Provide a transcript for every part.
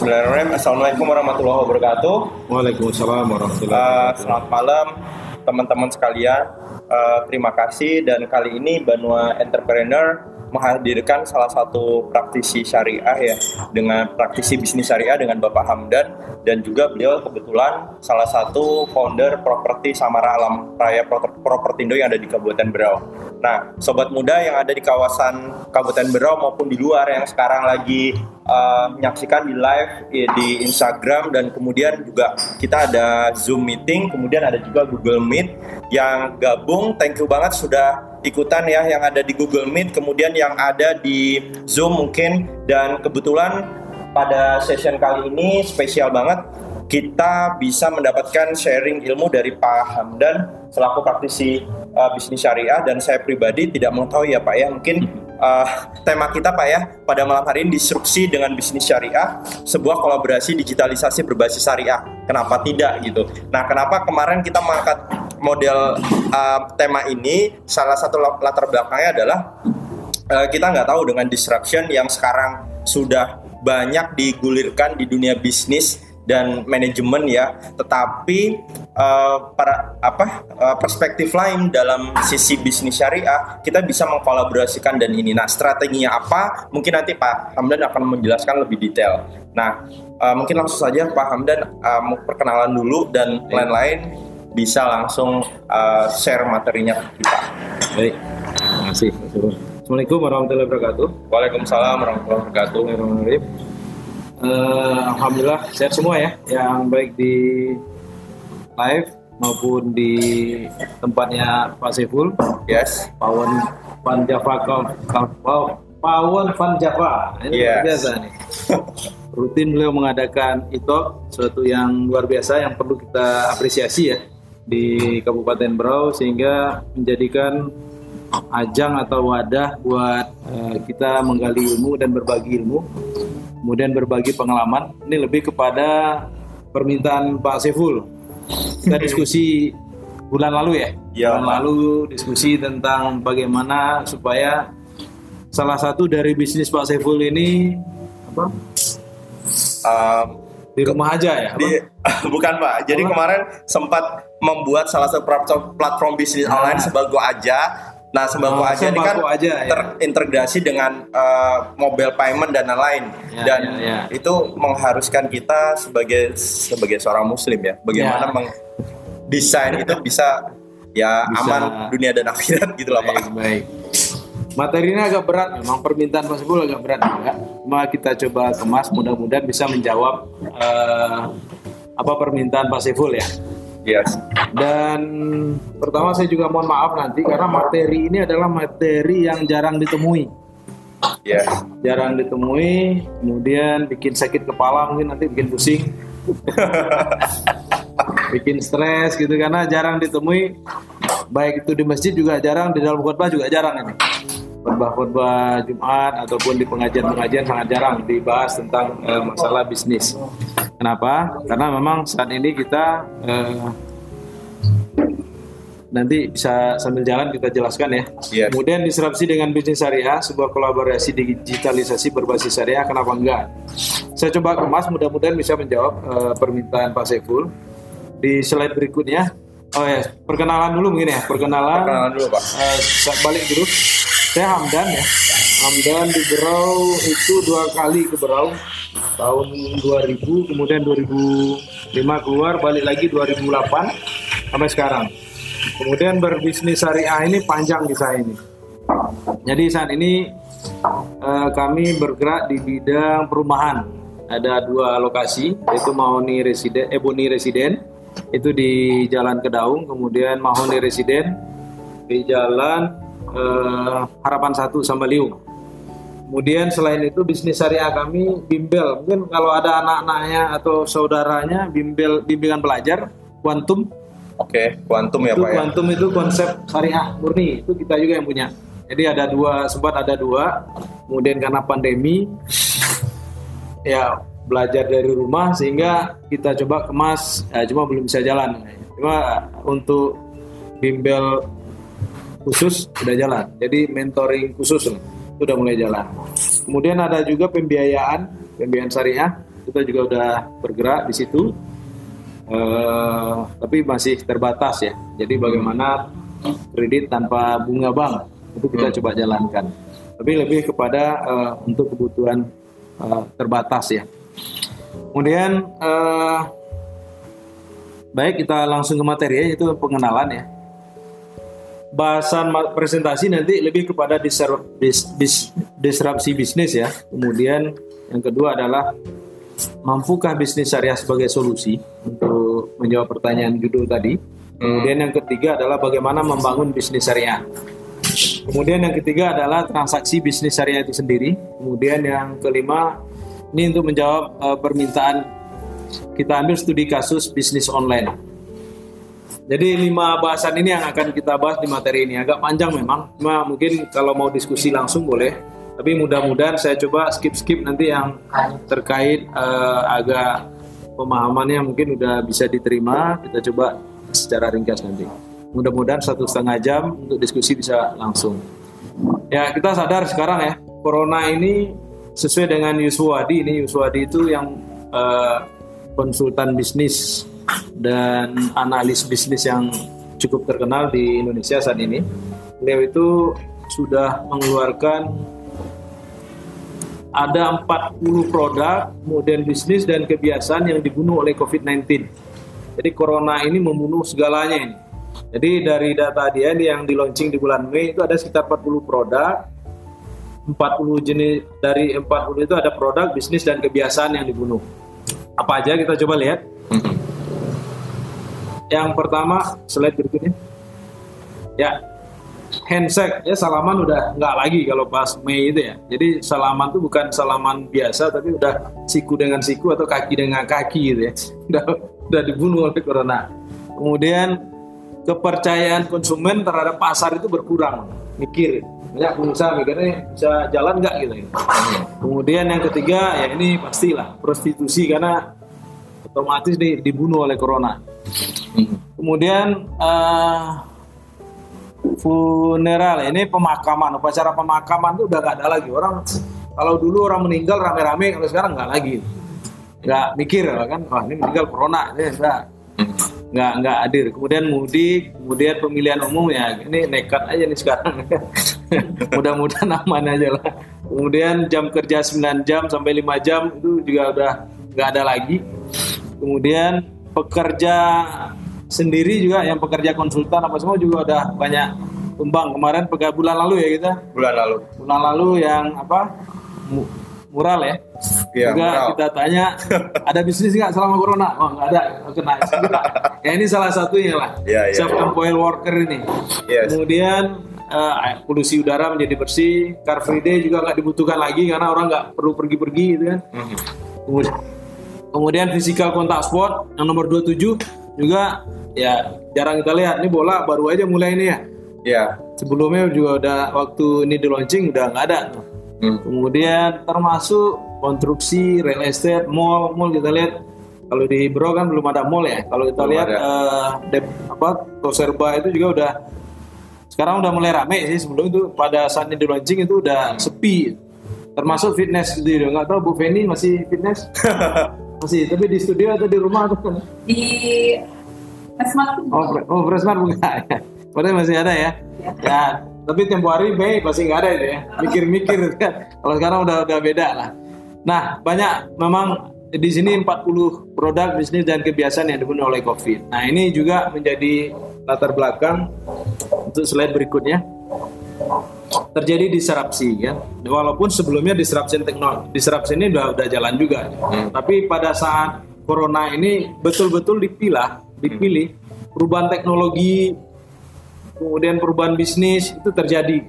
Bismillahirrahmanirrahim. Assalamualaikum warahmatullahi wabarakatuh. Waalaikumsalam warahmatullahi Uh, wabarakatuh. selamat malam teman-teman sekalian. Uh, terima kasih dan kali ini Banua Entrepreneur menghadirkan salah satu praktisi syariah ya dengan praktisi bisnis syariah dengan Bapak Hamdan dan juga beliau kebetulan salah satu founder properti Samara Alam Raya Pro- Propertindo yang ada di Kabupaten Berau. Nah, sobat muda yang ada di kawasan Kabupaten Berau maupun di luar yang sekarang lagi uh, menyaksikan di live eh, di Instagram dan kemudian juga kita ada Zoom meeting, kemudian ada juga Google Meet yang gabung. Thank you banget sudah ikutan ya yang ada di Google Meet, kemudian yang ada di Zoom mungkin. Dan kebetulan pada session kali ini spesial banget kita bisa mendapatkan sharing ilmu dari Pak Hamdan selaku praktisi uh, bisnis syariah. Dan saya pribadi tidak mengetahui ya Pak ya mungkin uh, tema kita Pak ya pada malam hari ini disrupsi dengan bisnis syariah sebuah kolaborasi digitalisasi berbasis syariah. Kenapa tidak gitu? Nah kenapa kemarin kita mengangkat model uh, tema ini? Salah satu latar belakangnya adalah uh, kita nggak tahu dengan disruption yang sekarang sudah banyak digulirkan di dunia bisnis dan manajemen ya tetapi uh, para apa uh, perspektif lain dalam sisi bisnis syariah kita bisa mengkolaborasikan dan ini nah strateginya apa mungkin nanti Pak Hamdan akan menjelaskan lebih detail nah uh, mungkin langsung saja Pak Hamdan uh, mau perkenalan dulu dan lain-lain bisa langsung uh, share materinya ke kita Baik, terima kasih. Assalamualaikum warahmatullahi wabarakatuh. Waalaikumsalam warahmatullahi wabarakatuh Bismillahirrahmanirrahim. Eh, Alhamdulillah sehat semua ya, yang baik di live maupun di tempatnya Pak Saiful, yes Pawon Van Java Pawon Van Java. Ini luar Yes. biasa nih. Rutin beliau mengadakan itu suatu yang luar biasa yang perlu kita apresiasi ya di Kabupaten Berau sehingga menjadikan ajang atau wadah buat eh, kita menggali ilmu dan berbagi ilmu kemudian berbagi pengalaman ini lebih kepada permintaan Pak Saiful kita diskusi bulan lalu ya Ya, bulan Pak. lalu diskusi tentang bagaimana supaya salah satu dari bisnis Pak Saiful ini apa Um, di rumah aja ya di, bukan Pak. Jadi Apa? kemarin sempat membuat salah satu platform, platform bisnis Nah. online Sembako Aja. Nah, Sembako Oh, Aja ini kan Aja, ya. terintegrasi dengan uh, mobile payment dan lain-lain. Ya, dan ya, ya. itu mengharuskan kita sebagai sebagai seorang muslim ya, bagaimana Ya. mendesain itu bisa ya Bisa. aman dunia dan akhirat gitu lah, Pak. Baik, baik. Materinya agak berat, memang permintaan Mas Bul agak berat juga. Cuma kita coba kemas, mudah-mudahan bisa menjawab eh, apa permintaan Pak Saiful ya. Yes. Dan pertama saya juga mohon maaf nanti karena materi ini adalah materi yang jarang ditemui. Yes. Jarang ditemui, kemudian bikin sakit kepala mungkin nanti bikin pusing. bikin stres gitu karena jarang ditemui baik itu di masjid juga jarang di dalam khutbah juga jarang ini khutbah-khutbah Jumat ataupun di pengajian-pengajian sangat jarang dibahas tentang eh, masalah bisnis. Kenapa? Karena memang saat ini kita eh, nanti bisa sambil jalan kita jelaskan ya. Iya. Kemudian disrupsi dengan bisnis syariah, sebuah kolaborasi digitalisasi berbasis syariah, kenapa enggak? Saya coba kemas, mudah-mudahan bisa menjawab eh, permintaan Pak Saiful. Di slide berikutnya, oh ya, perkenalan dulu mungkin ya, perkenalan. Perkenalan dulu, Pak. Sa- balik dulu. Saya Hamdan ya. Hamdan di Berau itu dua kali ke Berau. Tahun 2000, kemudian 2005 keluar, balik lagi 2008 sampai sekarang. Kemudian berbisnis syariah ini panjang kisah ini. Jadi saat ini eh, kami bergerak di bidang perumahan. Ada dua lokasi, yaitu Mahoni Residen, Ebony Residen, itu di Jalan Kedaung, kemudian Mahoni Residen di Jalan eh, Harapan Satu Sambaliung. Kemudian selain itu bisnis syariah kami bimbel. Mungkin kalau ada anak-anaknya atau saudaranya bimbel bimbingan belajar kuantum. Oke, kuantum ya, itu Pak ya. kuantum itu konsep syariah murni. Itu kita juga yang punya. Jadi ada dua sempat ada dua. Kemudian karena pandemi ya belajar dari rumah sehingga kita coba kemas. Ya, cuma belum bisa jalan. Cuma untuk bimbel khusus sudah jalan. Jadi mentoring khusus loh, itu udah mulai jalan kemudian ada juga pembiayaan pembiayaan syariah kita juga udah bergerak di situ. Eh, tapi masih terbatas ya. Jadi bagaimana kredit tanpa bunga bank itu kita coba jalankan. Tapi lebih kepada eh, untuk kebutuhan eh, terbatas ya. Kemudian eh, baik kita langsung ke materi ya, itu pengenalan ya. Bahasan presentasi nanti lebih kepada disar- dis- bis- disrupsi bisnis ya. Kemudian yang kedua adalah mampukah bisnis syariah sebagai solusi untuk menjawab pertanyaan judul tadi. Kemudian yang ketiga adalah bagaimana membangun bisnis syariah. Kemudian yang ketiga adalah transaksi bisnis syariah itu sendiri. Kemudian yang kelima ini untuk menjawab eh, permintaan kita ambil studi kasus bisnis online. Jadi lima bahasan ini yang akan kita bahas di materi ini agak panjang memang. Cuma mungkin kalau mau diskusi langsung boleh. Tapi mudah-mudahan saya coba skip-skip nanti yang terkait eh, agak pemahamannya mungkin udah bisa diterima. Kita coba secara ringkas nanti. Mudah-mudahan satu setengah jam untuk diskusi bisa langsung. Ya kita sadar sekarang ya corona ini sesuai dengan Yuswadi ini Yuswadi itu yang eh, konsultan bisnis dan analis bisnis yang cukup terkenal di Indonesia saat ini. Beliau itu sudah mengeluarkan ada 40 produk, kemudian bisnis dan kebiasaan yang dibunuh oleh COVID-19. Jadi corona ini membunuh segalanya ini. Jadi dari data dia yang di launching di bulan Mei itu ada sekitar 40 produk, 40 jenis dari 40 itu ada produk, bisnis dan kebiasaan yang dibunuh. Apa aja kita coba lihat. Yang pertama slide berikutnya. Ya, handshake ya salaman udah nggak lagi kalau pas Mei itu ya. Jadi salaman tuh bukan salaman biasa tapi udah siku dengan siku atau kaki dengan kaki gitu ya. Udah udah dibunuh oleh corona. Kemudian kepercayaan konsumen terhadap pasar itu berkurang. Mikir banyak pengusaha mikirnya bisa jalan nggak gitu. ya. Kemudian yang ketiga ya ini pastilah prostitusi karena otomatis di- dibunuh oleh corona. Kemudian eh, funeral. Ini pemakaman. Upacara pemakaman itu udah nggak ada lagi. Orang kalau dulu orang meninggal rame-rame kalau sekarang nggak lagi. Nggak mikir kan wah ini meninggal corona. Ini enggak nggak nggak hadir. Kemudian mudik kemudian pemilihan umum ya ini nekat aja nih sekarang. Mudah-mudahan aman aja lah. Kemudian jam kerja 9 jam sampai 5 jam itu juga udah nggak ada lagi. Kemudian pekerja sendiri juga yang pekerja konsultan apa semua juga udah banyak tumbang. Kemarin pega bulan lalu ya kita? Bulan lalu. bulan lalu yang apa? Mu- mural ya? Iya, juga mural. kita tanya ada bisnis nggak selama corona? Oh nggak ada. Kena ya ini salah satunya lah. Iya, iya, self employed worker ini. Yes. kemudian eh, polusi udara menjadi bersih. Car free day juga nggak dibutuhkan lagi karena orang nggak perlu pergi-pergi gitu kan. Mhm. kemudian kemudian physical contact sport yang nomor 27 juga ya jarang kita lihat. Ini bola baru aja mulai ini ya. Iya. sebelumnya juga udah waktu ini di launching udah nggak ada. Hmm. kemudian termasuk konstruksi real estate mall. Mall kita lihat kalau di Bro kan belum ada mall ya. Kalau kita Belum lihat ada. eh, Dep- apa Toserba itu juga udah sekarang udah mulai rame sih. Sebelum itu pada saat ini di launching itu udah sepi. Termasuk fitness studio nggak tahu Bu Feni masih fitness masih tapi di studio atau di rumah atau di Esmat Oh, Fre- oh bukan ya. Padahal masih ada ya. Ya, tapi tempo hari Mei pasti nggak ada itu ya. Mikir-mikir kan. Kalau sekarang udah udah beda lah. Nah, banyak memang di sini 40 produk bisnis dan kebiasaan yang dibunuh oleh Covid. Nah, ini juga menjadi latar belakang untuk slide berikutnya. Terjadi disrupsi kan. Walaupun sebelumnya disruption teknologi, disruption ini udah udah jalan juga. Tapi pada saat corona ini betul-betul dipilah, dipilih perubahan teknologi kemudian perubahan bisnis itu terjadi.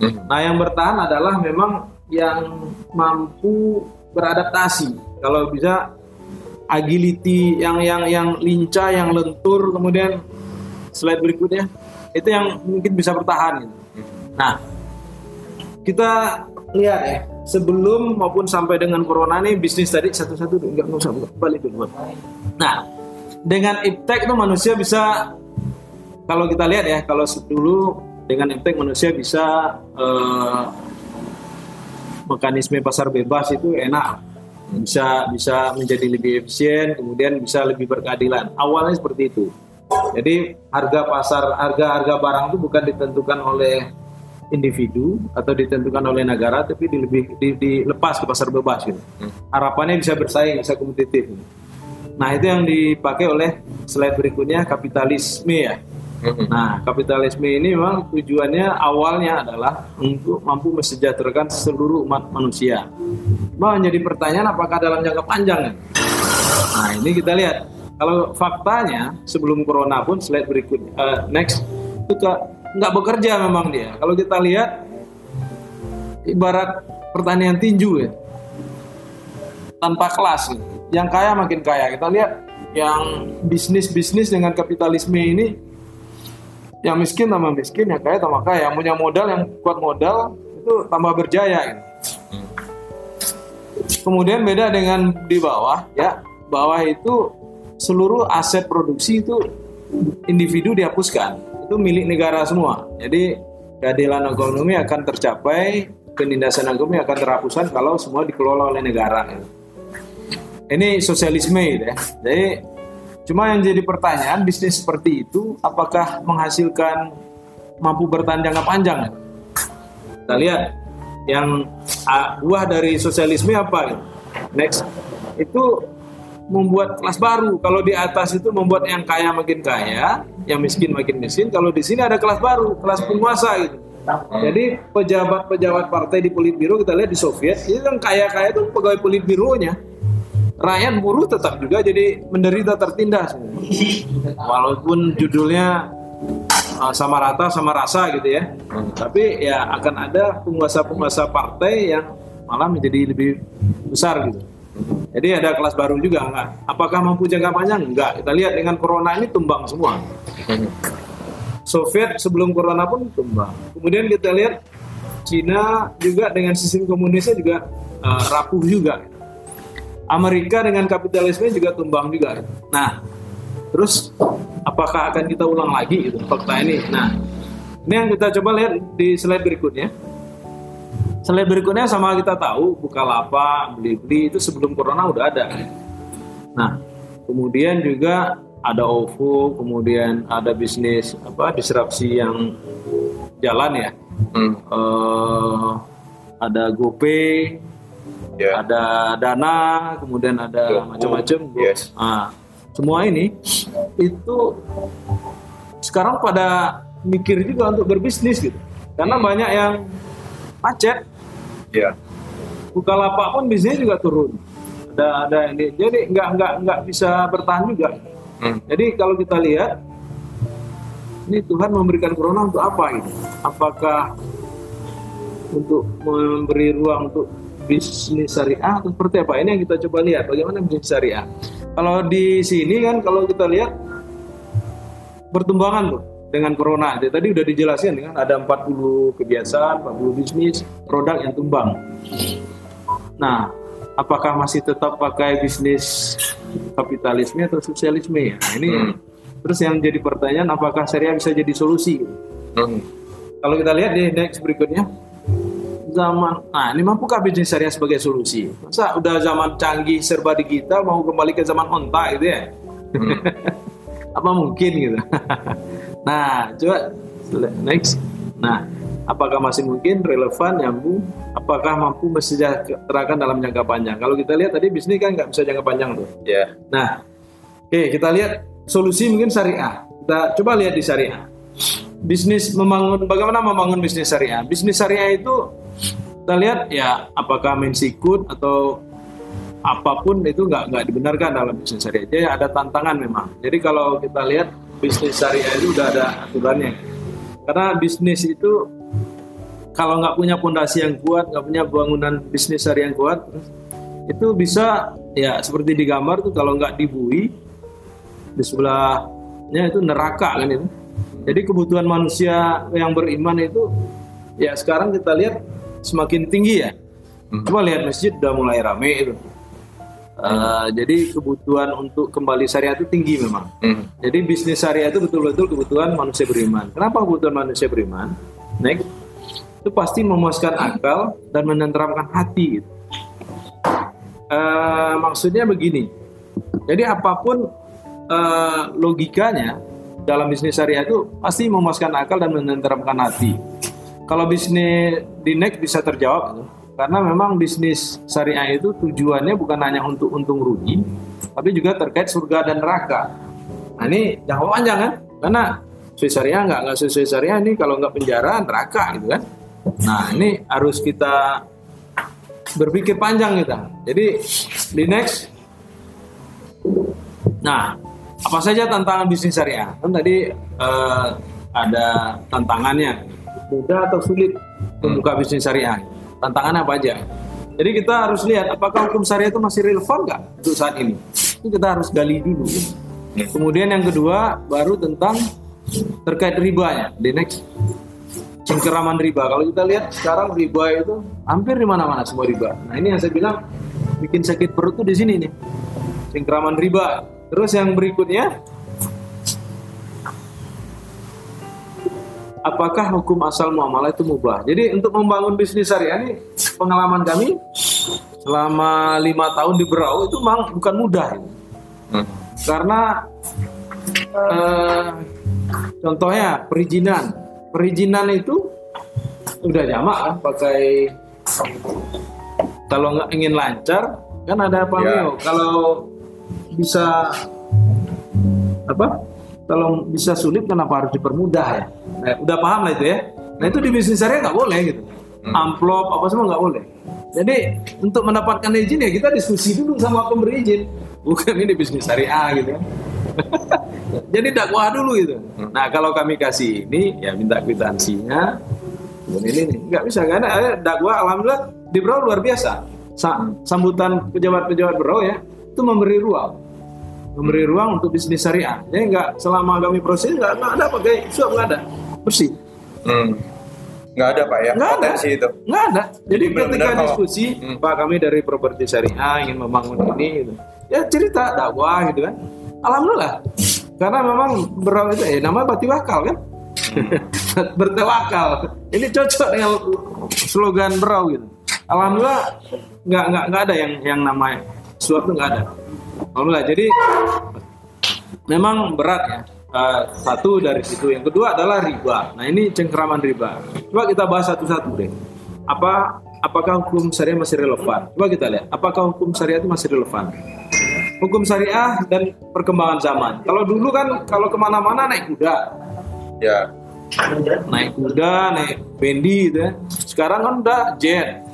Nah, yang bertahan adalah memang yang mampu beradaptasi. Kalau bisa agility yang yang yang lincah, yang lentur, kemudian slide berikutnya itu yang mungkin bisa bertahan. gitu. Nah, kita lihat ya sebelum maupun sampai dengan corona ini bisnis tadi satu-satu nggak nggak usah balik dulu. Nah, dengan iptek itu manusia bisa kalau kita lihat ya kalau dulu dengan iptek manusia bisa eh, mekanisme pasar bebas itu enak bisa bisa menjadi lebih efisien, kemudian bisa lebih berkeadilan. Awalnya seperti itu. Jadi harga pasar, harga-harga barang itu bukan ditentukan oleh individu atau ditentukan oleh negara, tapi dilebih, di, dilepas ke pasar bebas gitu. Harapannya bisa bersaing, bisa kompetitif. Nah itu yang dipakai oleh slide berikutnya kapitalisme ya. Nah, kapitalisme ini memang tujuannya awalnya adalah untuk mampu mesejahterakan seluruh umat manusia. Mau jadi pertanyaan apakah dalam jangka panjang? Nah, ini kita lihat. Kalau faktanya sebelum corona pun slide berikutnya, uh, next itu nggak bekerja memang dia. Kalau kita lihat ibarat pertanian tinju ya, tanpa kelas. Yang kaya makin kaya. Kita lihat yang bisnis-bisnis dengan kapitalisme ini yang miskin tambah miskin, yang kaya tambah kaya. Yang punya modal, yang kuat modal itu tambah berjaya. Gitu. Kemudian beda dengan di bawah, ya bawah itu seluruh aset produksi itu individu dihapuskan, itu milik negara semua. Jadi keadilan ekonomi akan tercapai, penindasan ekonomi akan terhapuskan kalau semua dikelola oleh negara. Ini sosialisme, gitu ya. Jadi Cuma yang jadi pertanyaan bisnis seperti itu apakah menghasilkan mampu bertahan jangka panjang? Kita lihat yang buah dari sosialisme apa? Next itu membuat kelas baru. Kalau di atas itu membuat yang kaya makin kaya, yang miskin makin miskin. Kalau di sini ada kelas baru, kelas penguasa gitu. Jadi pejabat-pejabat partai di Politbiro kita lihat di Soviet, itu yang kaya-kaya itu pegawai Politbironya rakyat buruh tetap juga jadi menderita tertindas walaupun judulnya uh, sama rata sama rasa gitu ya tapi ya akan ada penguasa-penguasa partai yang malah menjadi lebih besar gitu jadi ada kelas baru juga enggak apakah mampu jangka panjang? Enggak. Kita lihat dengan corona ini tumbang semua. Soviet sebelum corona pun tumbang. Kemudian kita lihat Cina juga dengan sistem komunisnya juga uh, rapuh juga. Amerika dengan kapitalisme juga tumbang juga. Nah, terus apakah akan kita ulang lagi? Itu fakta ini? Nah, ini yang kita coba lihat di slide berikutnya. Slide berikutnya sama kita tahu Bukalapak, Beli-beli itu sebelum corona udah ada. Nah, kemudian juga ada OVO, kemudian ada bisnis apa disrupsi yang jalan ya. Hmm. Uh, ada GoPay, yeah. ada dana, kemudian ada macam-macam. Yes. Nah, semua ini itu sekarang pada mikir juga untuk berbisnis gitu, karena hmm. banyak yang macet. Ya. Bukalapak pun bisnisnya juga turun. Ada ada ini, jadi nggak nggak nggak bisa bertahan juga. Hmm. Jadi kalau kita lihat ini Tuhan memberikan corona untuk apa gitu? Apakah untuk memberi ruang untuk bisnis syariah atau seperti apa? Ini yang kita coba lihat bagaimana bisnis syariah. Kalau di sini kan kalau kita lihat pertumbuhan tuh dengan corona. Tadi udah dijelaskan kan ada 40 kebiasaan, 40 bisnis, produk yang tumbang. Nah, apakah masih tetap pakai bisnis kapitalisme atau sosialisme ya? Nah, ini hmm. terus yang jadi pertanyaan apakah syariah bisa jadi solusi? Hmm. Kalau kita lihat di next berikutnya, zaman nah ini mampukah bisnis syariah sebagai solusi masa udah zaman canggih serba digital mau kembali ke zaman onta gitu ya hmm. apa mungkin gitu nah coba next. Nah apakah masih mungkin relevan nyambung? Apakah mampu mesejahterakan dalam jangka panjang? Kalau kita lihat tadi bisnis kan nggak bisa jangka panjang tuh. Ya yeah. nah oke okay, kita lihat solusi mungkin syariah. Kita coba lihat di syariah. Bisnis membangun bagaimana membangun bisnis syariah? Bisnis syariah itu kita lihat ya apakah main sikut atau apa pun itu nggak nggak dibenarkan dalam bisnis syariah. Jadi ada tantangan memang. Jadi kalau kita lihat bisnis syariah itu udah ada aturannya. Karena bisnis itu kalau nggak punya pondasi yang kuat, nggak punya bangunan bisnis syariah yang kuat, itu bisa ya seperti di gambar tuh kalau nggak dibui di sebelahnya itu neraka kan itu. Jadi kebutuhan manusia yang beriman itu ya sekarang kita lihat semakin tinggi ya. Hmm. Coba lihat masjid udah mulai rame itu. Uh, jadi kebutuhan untuk kembali syariah itu tinggi memang. Hmm. Jadi bisnis syariah itu betul-betul kebutuhan manusia beriman. Kenapa kebutuhan manusia beriman? Next, itu pasti memuaskan akal dan menenteramkan hati. Gitu. eh, maksudnya begini. Jadi apa pun eh, logikanya dalam bisnis syariah itu pasti memuaskan akal dan menenteramkan hati. Kalau bisnis di next bisa terjawab gitu. Karena memang bisnis syariah itu tujuannya bukan hanya untuk untung rugi, tapi juga terkait surga dan neraka. Nah ini jangka panjang kan? Karena sesuai syariah nggak nggak sesuai syariah ini kalau nggak penjara neraka gitu kan? Nah ini harus kita berpikir panjang kita. Jadi di next, nah apa saja tantangan bisnis syariah? Kan tadi eh, ada tantangannya mudah atau sulit membuka bisnis syariah. Tantangannya apa aja? Jadi kita harus lihat apakah hukum syariah itu masih relevan nggak untuk saat ini. Itu kita harus gali dulu. Kemudian yang kedua baru tentang terkait ribanya. Di next cengkeraman riba. Kalau kita lihat sekarang riba itu hampir di mana-mana semua riba. Nah ini yang saya bilang bikin sakit perut tuh di sini nih. Cengkeraman riba. Terus yang berikutnya apakah hukum asal muamalah itu mubah? Jadi untuk membangun bisnis syariah ini pengalaman kami selama lima tahun di Berau itu memang bukan mudah. Hmm. Karena eh, contohnya perizinan, perizinan itu udah jamak kan pakai kalau nggak ingin lancar kan ada pameo. Kalau bisa apa? Kalau bisa sulit kenapa harus dipermudah ya? Nah, udah paham lah itu ya. Nah itu di bisnis syariah nggak boleh gitu. Amplop apa semua nggak boleh. Jadi untuk mendapatkan izin ya kita diskusi dulu sama pemberi izin. Bukan ini bisnis syariah gitu. Jadi dakwah dulu gitu. Nah kalau kami kasih ini ya minta kwitansinya. Dan ini nih nggak bisa karena ada dakwah alhamdulillah di Berau luar biasa. Sa- sambutan pejabat-pejabat Berau ya itu memberi ruang memberi ruang untuk bisnis syariah. Jadi nggak selama kami proses nggak nggak ada pakai suap nggak ada bersih Hmm. Nggak ada pak ya nggak ada potensi itu. nggak ada. Jadi benar-benar ketika kalau- diskusi Hmm. Pak kami dari properti syariah ingin membangun ini gitu. Ya cerita dakwah gitu kan. Alhamdulillah. Karena memang berau itu eh namanya bati wakal kan. Hmm. Bertewakal. Ini cocok dengan slogan berau gitu. Alhamdulillah nggak nggak nggak ada yang yang namanya suap itu nggak ada. Alhamdulillah. Jadi memang berat ya. Eh, satu dari situ. Yang kedua adalah riba. Nah ini cengkeraman riba. Coba kita bahas satu-satu deh. Apa apakah hukum syariah masih relevan? Coba kita lihat. Apakah hukum syariah itu masih relevan? Hukum syariah dan perkembangan zaman. Kalau dulu kan kalau ke mana-mana naik kuda, Ya. naik kuda, naik bendi gitu ya. Sekarang kan udah jet.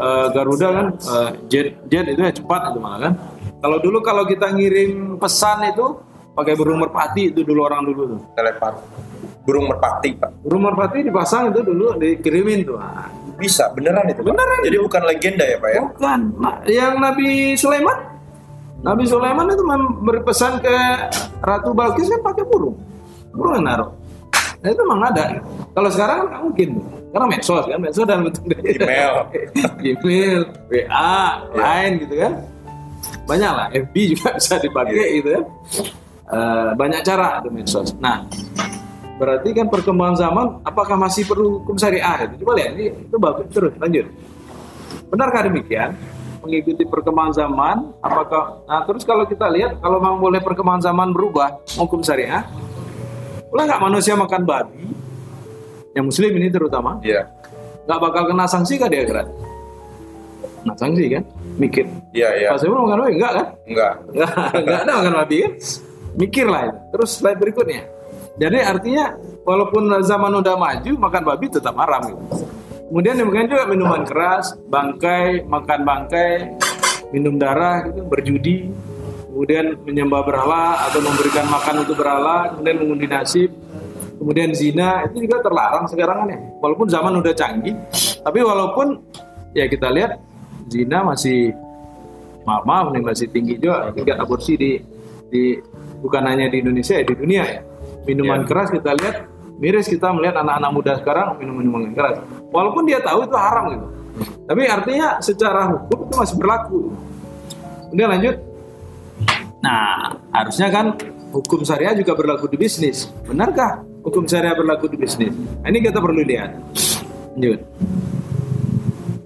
Eh, Garuda kan eh, jet jet itu ya cepat itu malah kan. Kalau dulu kalau kita ngirim pesan itu pakai burung merpati itu dulu orang dulu tuh. Telepon. Burung merpati pak. Burung merpati dipasang itu dulu dikirimin tuh. Nah, Bisa beneran itu. Pak? Beneran. Jadi bukan legenda ya pak ya? Bukan. Nah, yang Nabi Sulaiman Nabi Sulaiman itu berpesan ke Ratu Balkis kan pakai burung. Burung yang naruh. Nah, itu memang ada. Kalau sekarang kan nggak mungkin. Karena medsos kan, medsos dalam bentuk Email. email, WA, lain gitu kan. Banyak lah, FB juga bisa dipakai gitu kan. Eh, banyak cara di medsos. Nah, berarti kan perkembangan zaman, apakah masih perlu hukum syariah? Itu coba lihat, ini itu bagus terus lanjut. Benarkah demikian? Mengikuti perkembangan zaman, apakah? Nah, terus kalau kita lihat, kalau memang boleh perkembangan zaman berubah hukum syariah, boleh nggak manusia makan babi? Yang Muslim ini terutama, Iya. nggak bakal kena sanksi kan dia akhirat? Nah sanksi kan, mikir. Iya iya. Pas makan babi enggak kan? Enggak. Enggak, enggak ada makan babi kan? Mikir lah itu. Terus slide berikutnya. Jadi artinya walaupun zaman udah maju makan babi tetap haram gitu. Kemudian demikian juga minuman keras, bangkai, makan bangkai, minum darah gitu, berjudi, kemudian menyembah berhala atau memberikan makan untuk berhala, kemudian mengundi nasib, kemudian zina itu juga terlarang sekarang kan. Walaupun zaman udah canggih, tapi walaupun ya kita lihat zina masih maaf maaf nih masih tinggi juga tingkat aborsi di di bukan hanya di Indonesia ya di dunia ya. Minuman Iya. keras kita lihat miris kita melihat anak-anak muda sekarang minum minuman keras. Walaupun dia tahu itu haram gitu. Tapi artinya secara hukum itu masih berlaku. Kemudian lanjut. Nah harusnya kan hukum syariah juga berlaku di bisnis. Benarkah hukum syariah berlaku di bisnis? Nah, ini kita perlu lihat. Lanjut.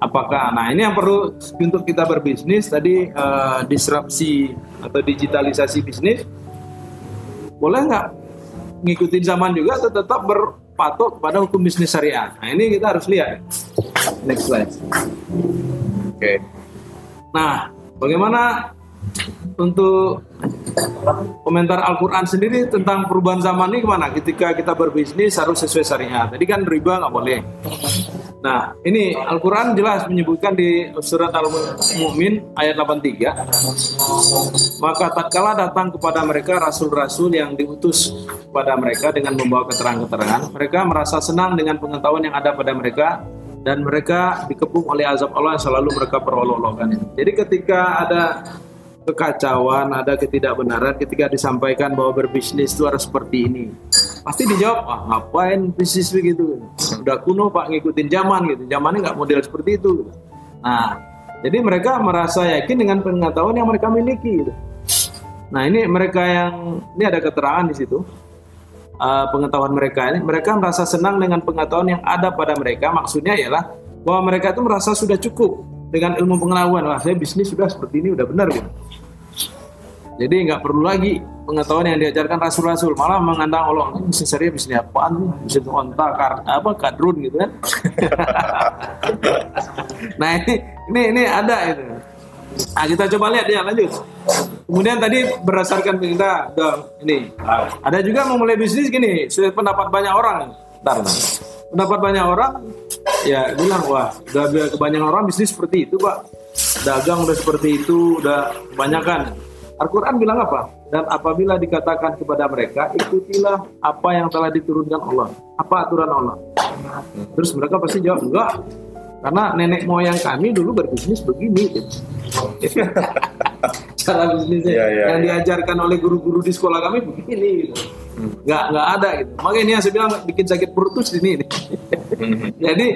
Apakah nah ini yang perlu untuk kita berbisnis tadi eh, disrupsi atau digitalisasi bisnis boleh nggak ngikutin zaman juga atau tetap berpatok pada hukum bisnis syariah nah ini kita harus lihat next slide Oke. Nah, bagaimana untuk komentar Al-Quran sendiri tentang perubahan zaman ini ke mana? Ketika kita berbisnis harus sesuai syariat. Tadi kan riba nggak boleh. Nah, ini Al-Quran jelas menyebutkan di surat Al-Mu'min ayat 83. Maka tatkala datang kepada mereka rasul-rasul yang diutus kepada mereka dengan membawa keterangan-keterangan, mereka merasa senang dengan pengetahuan yang ada pada mereka dan mereka dikepung oleh azab Allah yang selalu mereka perolok-olokkan. Jadi ketika ada kekacauan, ada ketidakbenaran ketika disampaikan bahwa berbisnis itu harus seperti ini. Pasti dijawab, ah ngapain bisnis begitu? Udah kuno pak ngikutin zaman gitu. Zamannya nggak model seperti itu. Nah, jadi mereka merasa yakin dengan pengetahuan yang mereka miliki. Gitu. Nah ini mereka yang ini ada keterangan di situ uh, pengetahuan mereka ini, mereka merasa senang dengan pengetahuan yang ada pada mereka. Maksudnya ialah bahwa mereka itu merasa sudah cukup dengan ilmu pengetahuan. Wah, saya bisnis sudah seperti ini, udah benar gitu. Jadi nggak perlu lagi pengetahuan yang diajarkan rasul-rasul, malah mengandang Allah ini bisnis syariah bisnis apaan nih? Bisnis onta, apa kadrun gitu kan. nah ini ini ini ada itu. Nah, kita coba lihat ya lanjut. Kemudian tadi berdasarkan udah ini ada juga memulai bisnis gini, sudah pendapat banyak orang. Bentar. Pendapat banyak orang ya bilang wah udah kebanyakan orang bisnis seperti itu pak. Dagang udah seperti itu udah kebanyakan. Al-Quran bilang apa? Dan apabila dikatakan kepada mereka ikutilah apa yang telah diturunkan Allah. Apa aturan Allah? Terus mereka pasti jawab enggak. Karena nenek moyang kami dulu berbisnis begini. Gitu. cara bisnisnya. Iya, iya, yang iya. diajarkan oleh guru-guru di sekolah kami begini gitu. Nggak nggak ada gitu. Makanya ini yang saya bilang bikin sakit perut tuh sini nih. jadi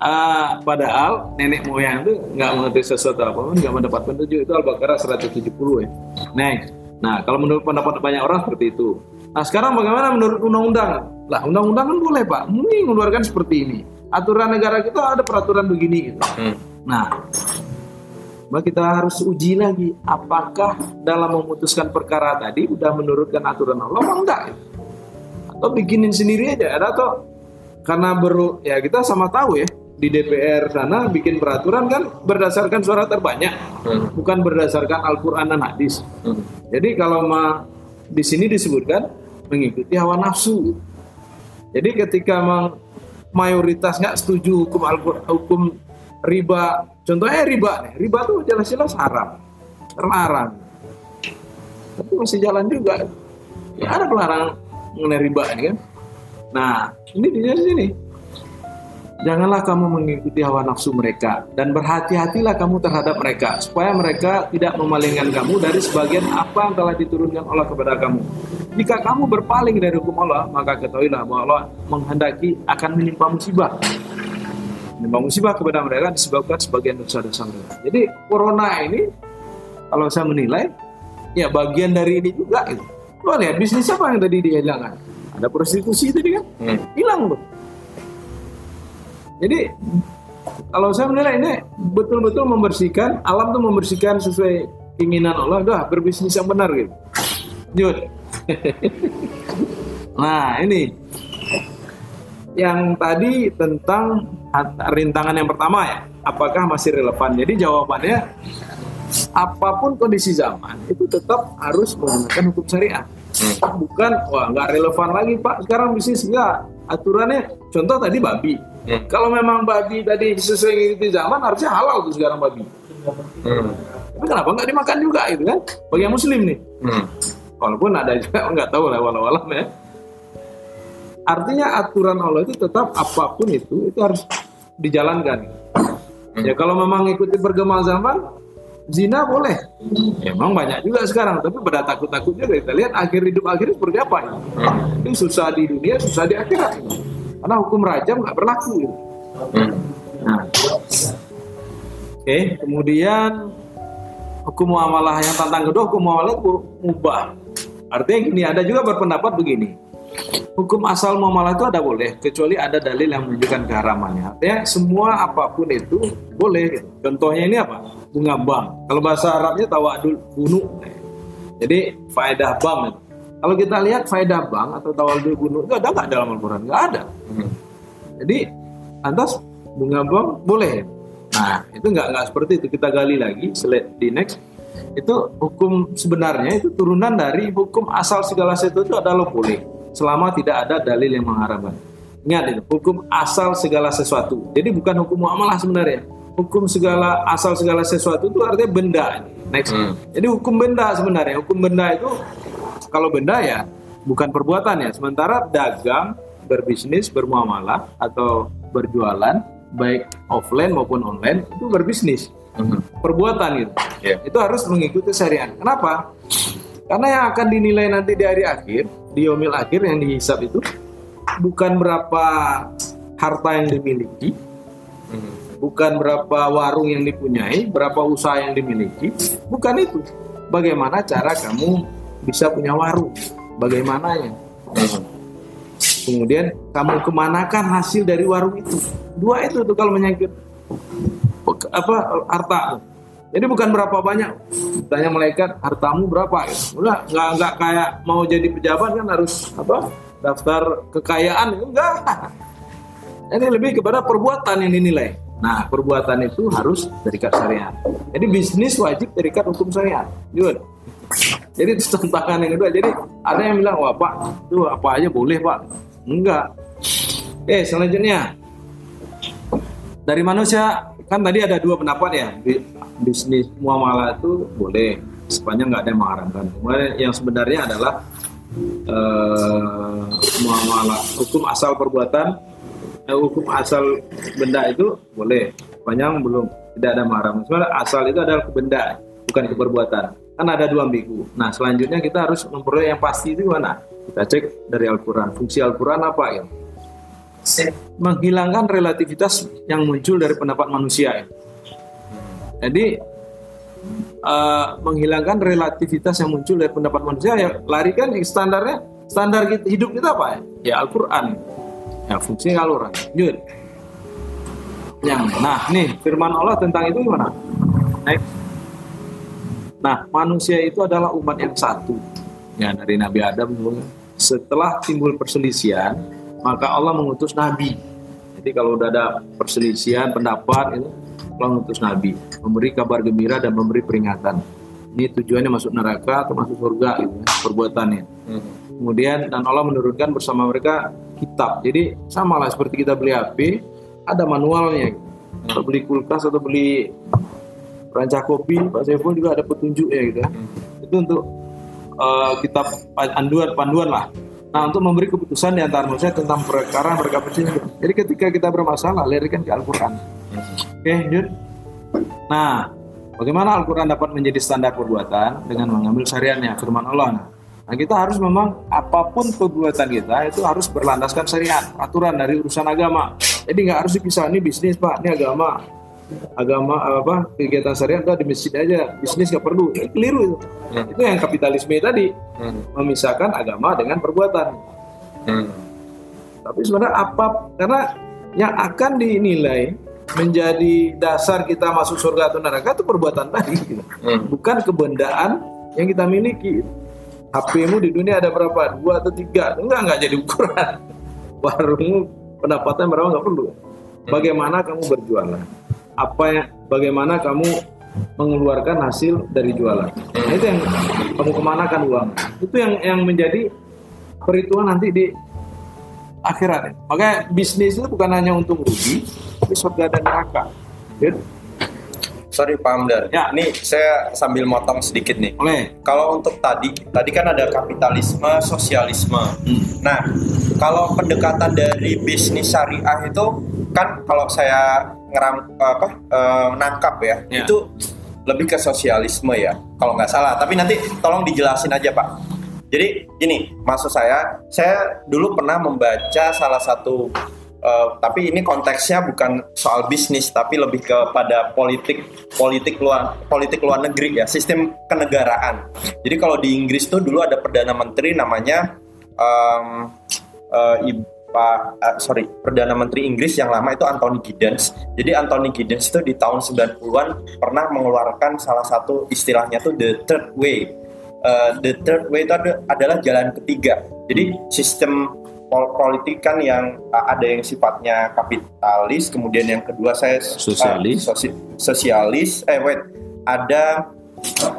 ah, padahal nenek moyang itu nggak mengerti sesuatu apa pun nggak mendapat petunjuk itu al-baqarah 170 ya. Next. Nah kalau menurut pendapat banyak orang seperti itu. Nah sekarang bagaimana menurut undang-undang? Lah undang-undang kan boleh pak. Mungkin mengeluarkan seperti ini. Aturan negara kita ada peraturan begini gitu. Hmm. Nah, maka kita harus uji lagi apakah dalam memutuskan perkara tadi udah menurutkan aturan Allah apa enggak. Atau bikinin sendiri aja ada atau karena baru ya kita sama tahu ya di DPR sana bikin peraturan kan berdasarkan suara terbanyak Hmm. bukan berdasarkan Al-Qur'an dan hadis. Hmm. Jadi kalau ma, di sini disebutkan mengikuti hawa nafsu. Jadi ketika memang mayoritas nggak setuju hukum al hukum riba, contohnya riba nih, riba tuh jelas-jelas haram, terlarang. Tapi masih jalan juga. Ya ada pelarang mengenai riba ini kan. Nah, ini di sini. Janganlah kamu mengikuti hawa nafsu mereka dan berhati-hatilah kamu terhadap mereka supaya mereka tidak memalingkan kamu dari sebagian apa yang telah diturunkan Allah kepada kamu. Jika kamu berpaling dari hukum Allah, maka ketahuilah bahwa Allah menghendaki akan menimpa musibah. Menimpa musibah kepada mereka disebabkan sebagian dosa-dosa mereka. Jadi corona ini kalau saya menilai ya bagian dari ini juga itu. Lo lihat bisnis apa yang tadi dihilangkan? Ada prostitusi tadi kan? Hmm. Hilang tuh. Jadi kalau saya menilai ini betul-betul membersihkan alam tuh membersihkan sesuai keinginan Allah, udah berbisnis yang benar gitu. Lanjut. nah ini yang tadi tentang rintangan yang pertama ya, apakah masih relevan? Jadi jawabannya apa pun kondisi zaman itu tetap harus menggunakan hukum syariat. Bukan wah nggak relevan lagi pak sekarang bisnis enggak aturannya contoh tadi babi. Hmm. Kalau memang babi tadi sesuai ngikuti zaman harusnya halal tuh sekarang babi. Hmm. Tapi kenapa nggak dimakan juga itu kan? Bagi yang muslim nih. Hmm. Walaupun ada juga nggak tahu lah walau walau ya. Artinya aturan Allah itu tetap apa pun itu itu harus dijalankan. Ya kalau memang ikuti perkembangan zaman, zina boleh. Emang banyak juga sekarang, tapi pada takut-takut juga kita lihat akhir hidup akhirnya seperti apa. ini. Hmm. Ini susah di dunia, susah di akhirat. Karena hukum rajam nggak berlaku. Hmm. Nah, oke. Kemudian hukum muamalah yang tantang kedua hukum muamalah itu mubah. Artinya gini, ada juga berpendapat begini. Hukum asal muamalah itu ada boleh kecuali ada dalil yang menunjukkan keharamannya. Artinya semua apa pun itu boleh. Gitu. Contohnya ini apa? Bunga bank. Kalau bahasa Arabnya tawadul bunu. Jadi faedah bank. Kalau kita lihat faedah bank atau tawadul bunu itu ada nggak dalam Al-Quran? Nggak ada. Hmm. Jadi lantas bunga bank boleh. Nah itu nggak nggak seperti itu. Kita gali lagi di next itu hukum sebenarnya itu turunan dari hukum asal segala sesuatu itu adalah boleh selama tidak ada dalil yang mengharamkan. Ingat itu, hukum asal segala sesuatu. Jadi bukan hukum muamalah sebenarnya. Hukum segala asal segala sesuatu itu artinya benda. Next. Hmm. Jadi hukum benda sebenarnya. Hukum benda itu kalau benda ya bukan perbuatan ya. Sementara dagang, berbisnis, bermuamalah atau berjualan baik offline maupun online itu berbisnis. Hmm. Perbuatan gitu. Iya. Itu harus mengikuti syariat. Kenapa? Karena yang akan dinilai nanti di hari akhir, di yomil akhir yang dihisap itu bukan berapa harta yang dimiliki, bukan berapa warung yang dipunyai, berapa usaha yang dimiliki, bukan itu. Bagaimana cara kamu bisa punya warung? Bagaimananya? Hmm. Kemudian kamu kemanakan hasil dari warung itu? Dua itu tuh kalau menyangkut apa harta. Jadi bukan berapa banyak. Tanya malaikat hartamu berapa? Udah nggak kayak mau jadi pejabat kan harus apa daftar kekayaan enggak. Ini lebih kepada perbuatan yang dinilai. Nah, perbuatan itu harus terikat syariat. Jadi bisnis wajib terikat hukum syariat. Jadi itu tantangan yang kedua. Jadi ada yang bilang, wah pak, itu apa aja boleh pak. Enggak. Eh, selanjutnya. Dari manusia, kan tadi ada dua pendapat ya. Bi- Bisnis muamalah itu boleh. Sepanjang nggak ada yang mengharamkan. Kemudian yang sebenarnya adalah eh, muamalah hukum asal perbuatan eh, hukum asal benda itu boleh. Sepanjang belum tidak ada mahram sebenarnya asal itu adalah ke benda bukan ke perbuatan kan ada dua ambigu. Nah selanjutnya kita harus memperoleh yang pasti itu mana kita cek dari Al-Quran. Fungsi Al-Quran apa ya? Menghilangkan relativitas yang muncul dari pendapat manusia ya. Jadi eh, menghilangkan relativitas yang muncul dari pendapat manusia ya lari kan standarnya standar hidup kita apa ya? Ya Al-Quran. Ya fungsinya Al-Quran. Lanjut. Yang nah nih firman Allah tentang itu gimana? Next. Nah manusia itu adalah umat yang satu. Ya dari Nabi Adam. Setelah timbul perselisihan, maka Allah mengutus Nabi. Jadi kalau udah ada perselisihan pendapat itu, Allah mengutus Nabi, memberi kabar gembira dan memberi peringatan. Ini tujuannya masuk neraka atau masuk surga gitu, ya, perbuatannya. Hmm. Kemudian dan Allah menurunkan bersama mereka kitab. Jadi sama lah seperti kita beli HP, ada manualnya. Kalau beli kulkas atau beli rancak kopi, Pak Saiful juga ada petunjuknya gitu ya. Itu untuk eh, kitab panduan panduan lah. Nah untuk memberi keputusan di antara manusia tentang perkara mereka percaya. Jadi ketika kita bermasalah, larikan ke Al-Quran. Oke, lanjut. Nah, bagaimana Al-Quran dapat menjadi standar perbuatan dengan mengambil syariatnya, firman Allah. Nah, kita harus memang apa pun perbuatan kita itu harus berlandaskan syariat, aturan dari urusan agama. Jadi nggak harus dipisah ini bisnis pak, ini agama, agama apa kegiatan syariat itu di masjid aja, bisnis nggak perlu. Itu keliru itu. Hmm. Itu yang kapitalisme tadi Hmm. memisahkan agama dengan perbuatan. Hmm. Tapi sebenarnya apa? Karena yang akan dinilai menjadi dasar kita masuk surga atau neraka itu perbuatan tadi, gitu. Hmm. bukan kebendaan yang kita miliki. HP-mu di dunia ada berapa? Dua atau tiga? Enggak, enggak jadi ukuran. Warungmu pendapatan berapa nggak perlu. Bagaimana kamu berjualan? Apa yang, bagaimana kamu mengeluarkan hasil dari jualan? Nah, itu yang kamu kemanakan uang. Itu yang yang menjadi perhitungan nanti di akhirat. Makanya bisnis itu bukan hanya untung rugi, tapi surga dan neraka. Ya, Sorry Pak Hamdan, Ya. ini saya sambil motong sedikit nih. Oleh. Kalau untuk tadi, tadi kan ada kapitalisme, sosialisme. Nah, kalau pendekatan dari bisnis syariah itu kan kalau saya ngeram apa eh, nangkap ya, Ya. itu lebih ke sosialisme ya, kalau nggak salah. Tapi nanti tolong dijelasin aja Pak. Jadi gini, maksud saya, saya dulu pernah membaca salah satu eh, tapi ini konteksnya bukan soal bisnis tapi lebih kepada politik politik luar politik luar negeri ya sistem kenegaraan jadi kalau di Inggris tuh dulu ada perdana menteri namanya eh, Ibu Pak eh, sorry Perdana Menteri Inggris yang lama itu Anthony Giddens. Jadi Anthony Giddens itu di tahun 90-an pernah mengeluarkan salah satu istilahnya tuh the third way. Eh, the third way itu ada- adalah jalan ketiga. Jadi sistem pol- politik kan yang eh, ada yang sifatnya kapitalis, kemudian yang kedua saya Sosialis. sosi- sosialis. Eh wait, ada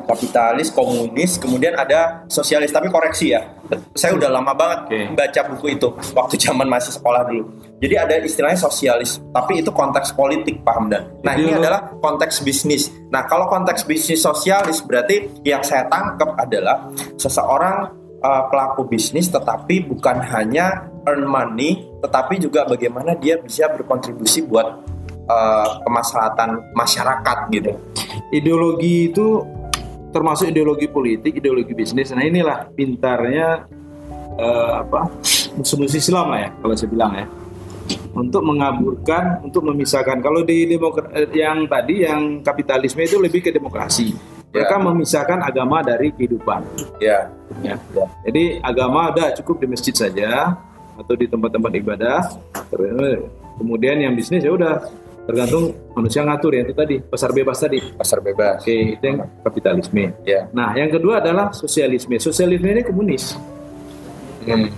kapitalis, komunis, kemudian ada sosialis. Tapi koreksi ya, saya udah lama banget Oke. baca buku itu waktu zaman masih sekolah dulu. Jadi ada istilahnya sosialis, tapi itu konteks politik, paham dan. Nah Jadi ini lo- adalah konteks bisnis. Nah kalau konteks bisnis sosialis berarti yang saya tangkap adalah seseorang uh, pelaku bisnis, tetapi bukan hanya earn money, tetapi juga bagaimana dia bisa berkontribusi buat uh, kemaslahatan masyarakat gitu. ideologi itu termasuk ideologi politik, ideologi bisnis. Nah inilah pintarnya eh, apa musuh-musuh Islam lah ya kalau saya bilang ya untuk mengaburkan, untuk memisahkan. Kalau di demokra- eh, yang tadi yang kapitalisme itu lebih ke demokrasi. Mereka Ya. memisahkan agama dari kehidupan. Ya, Ya. Jadi agama udah cukup di masjid saja atau di tempat-tempat ibadah. Kemudian yang bisnis ya udah tergantung manusia ngatur ya itu tadi pasar bebas tadi. pasar bebas. Oke, itu yang kapitalisme. Ya. Nah, yang kedua adalah sosialisme. Sosialisme ini komunis. Hmm.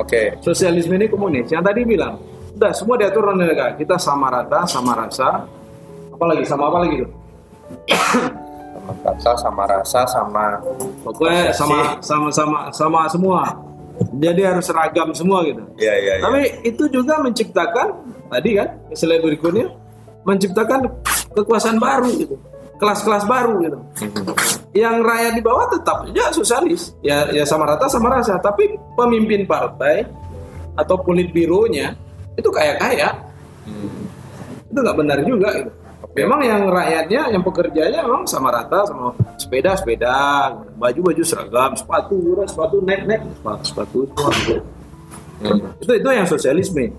Oke. Sosialisme ini komunis. Yang tadi bilang, udah semua diatur oleh negara. Kita sama rata, sama rasa. Apalagi sama apa lagi tuh? Sama rasa, sama rasa, sama Pokoknya sama sama sama sama semua. Jadi harus seragam semua gitu. ya ya ya. Tapi itu juga menciptakan tadi kan slide berikutnya menciptakan kekuasaan baru gitu. Kelas-kelas baru gitu. Yang rakyat di bawah tetap ya sosialis. Ya ya sama rata sama rasa, tapi pemimpin partai atau politbironya itu kaya-kaya. Itu nggak benar juga gitu. Memang yang rakyatnya, yang pekerjanya memang sama rata, sama sepeda sepeda, baju baju seragam, sepatu sepatu nek nek, sepatu sepatu, sepatu. Itu itu yang sosialisme.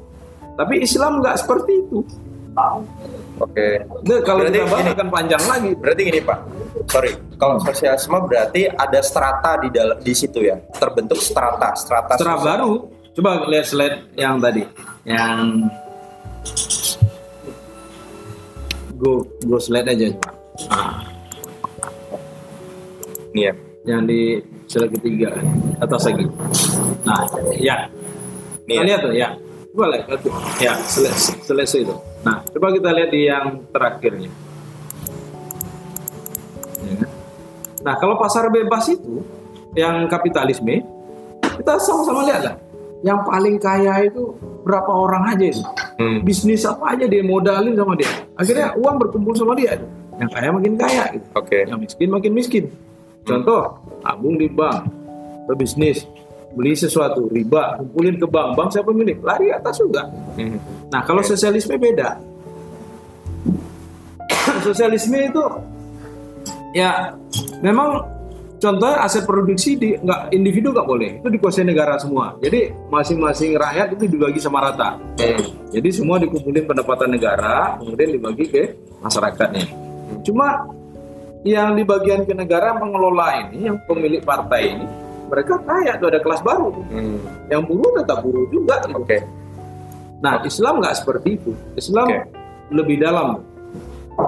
Tapi Islam nggak seperti itu. Oke. Itu kalau Berarti gini. akan panjang lagi. Berarti gini Pak, sorry, kalau sosialisme berarti ada strata di dalam di situ ya, terbentuk strata, strata. Sosial. baru, coba lihat slide yang tadi, yang go go slide aja coba. Nah, Nih ya, yang di slide ketiga atas lagi. Nah, ya, nih kita ya. lihat tuh ya. Tuh. Ya, selesai, selesai itu. Nah, coba kita lihat di yang terakhirnya. Ya. Nah, kalau pasar bebas itu yang kapitalisme, kita sama-sama lihat lah. Yang paling kaya itu berapa orang aja itu. Hmm. Bisnis apa aja dia modalin sama dia. Akhirnya uang berkumpul sama dia. Yang kaya makin kaya gitu. Oke. Yang miskin makin miskin. Contoh, tabung di bank, berbisnis, beli sesuatu, riba, kumpulin ke bank, bank siapa milik? Lari atas juga. Hmm. Nah, kalau sosialisme beda. sosialisme itu ya memang contohnya aset produksi di nggak individu nggak boleh itu dikuasai negara semua jadi masing-masing rakyat itu dibagi sama rata Hmm. jadi semua dikumpulin pendapatan negara kemudian dibagi ke masyarakatnya cuma yang di bagian ke negara pengelola ini yang pemilik partai ini mereka kaya tuh ada kelas baru Hmm. yang buruh tetap buruh juga gitu. Oke. Nah, Islam nggak seperti itu. Islam Oke. lebih dalam.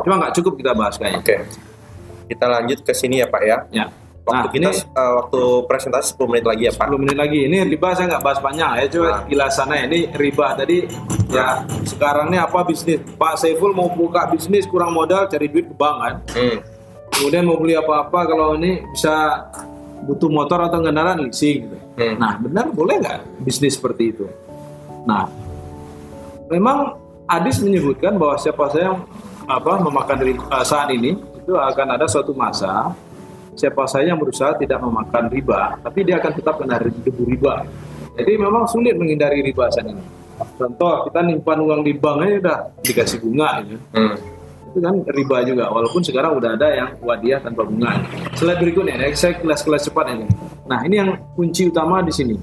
Cuma nggak cukup kita bahas kayaknya. Oke. Kita lanjut ke sini ya Pak ya. Ya. Waktu Nah, kita ini eh, waktu presentasi 10 menit lagi ya Pak. 10 menit lagi. Ini riba saya nggak bahas panjang ya. Coba Nah. kilasannya ini riba tadi ya sekarang ini apa bisnis? Pak Saiful mau buka bisnis kurang modal cari duit ke bank kan. Hmm. Kemudian mau beli apa-apa kalau ini bisa butuh motor atau kendaraan leasing gitu. Hmm. Nah, benar boleh nggak bisnis seperti itu? Nah, memang hadis menyebutkan bahwa siapa saja yang apa memakan riba, eh, saat ini itu akan ada suatu masa siapa saja yang berusaha tidak memakan riba, tapi dia akan tetap kena debu riba. Jadi memang sulit menghindari riba saat ini. Contoh kita nyimpan uang di bank aja udah dikasih bunga gitu Hmm. Itu kan riba juga walaupun sekarang udah ada yang wadiah tanpa bunga. Slide berikutnya ya, saya kelas-kelas cepat ini nah ini yang kunci utama di sini.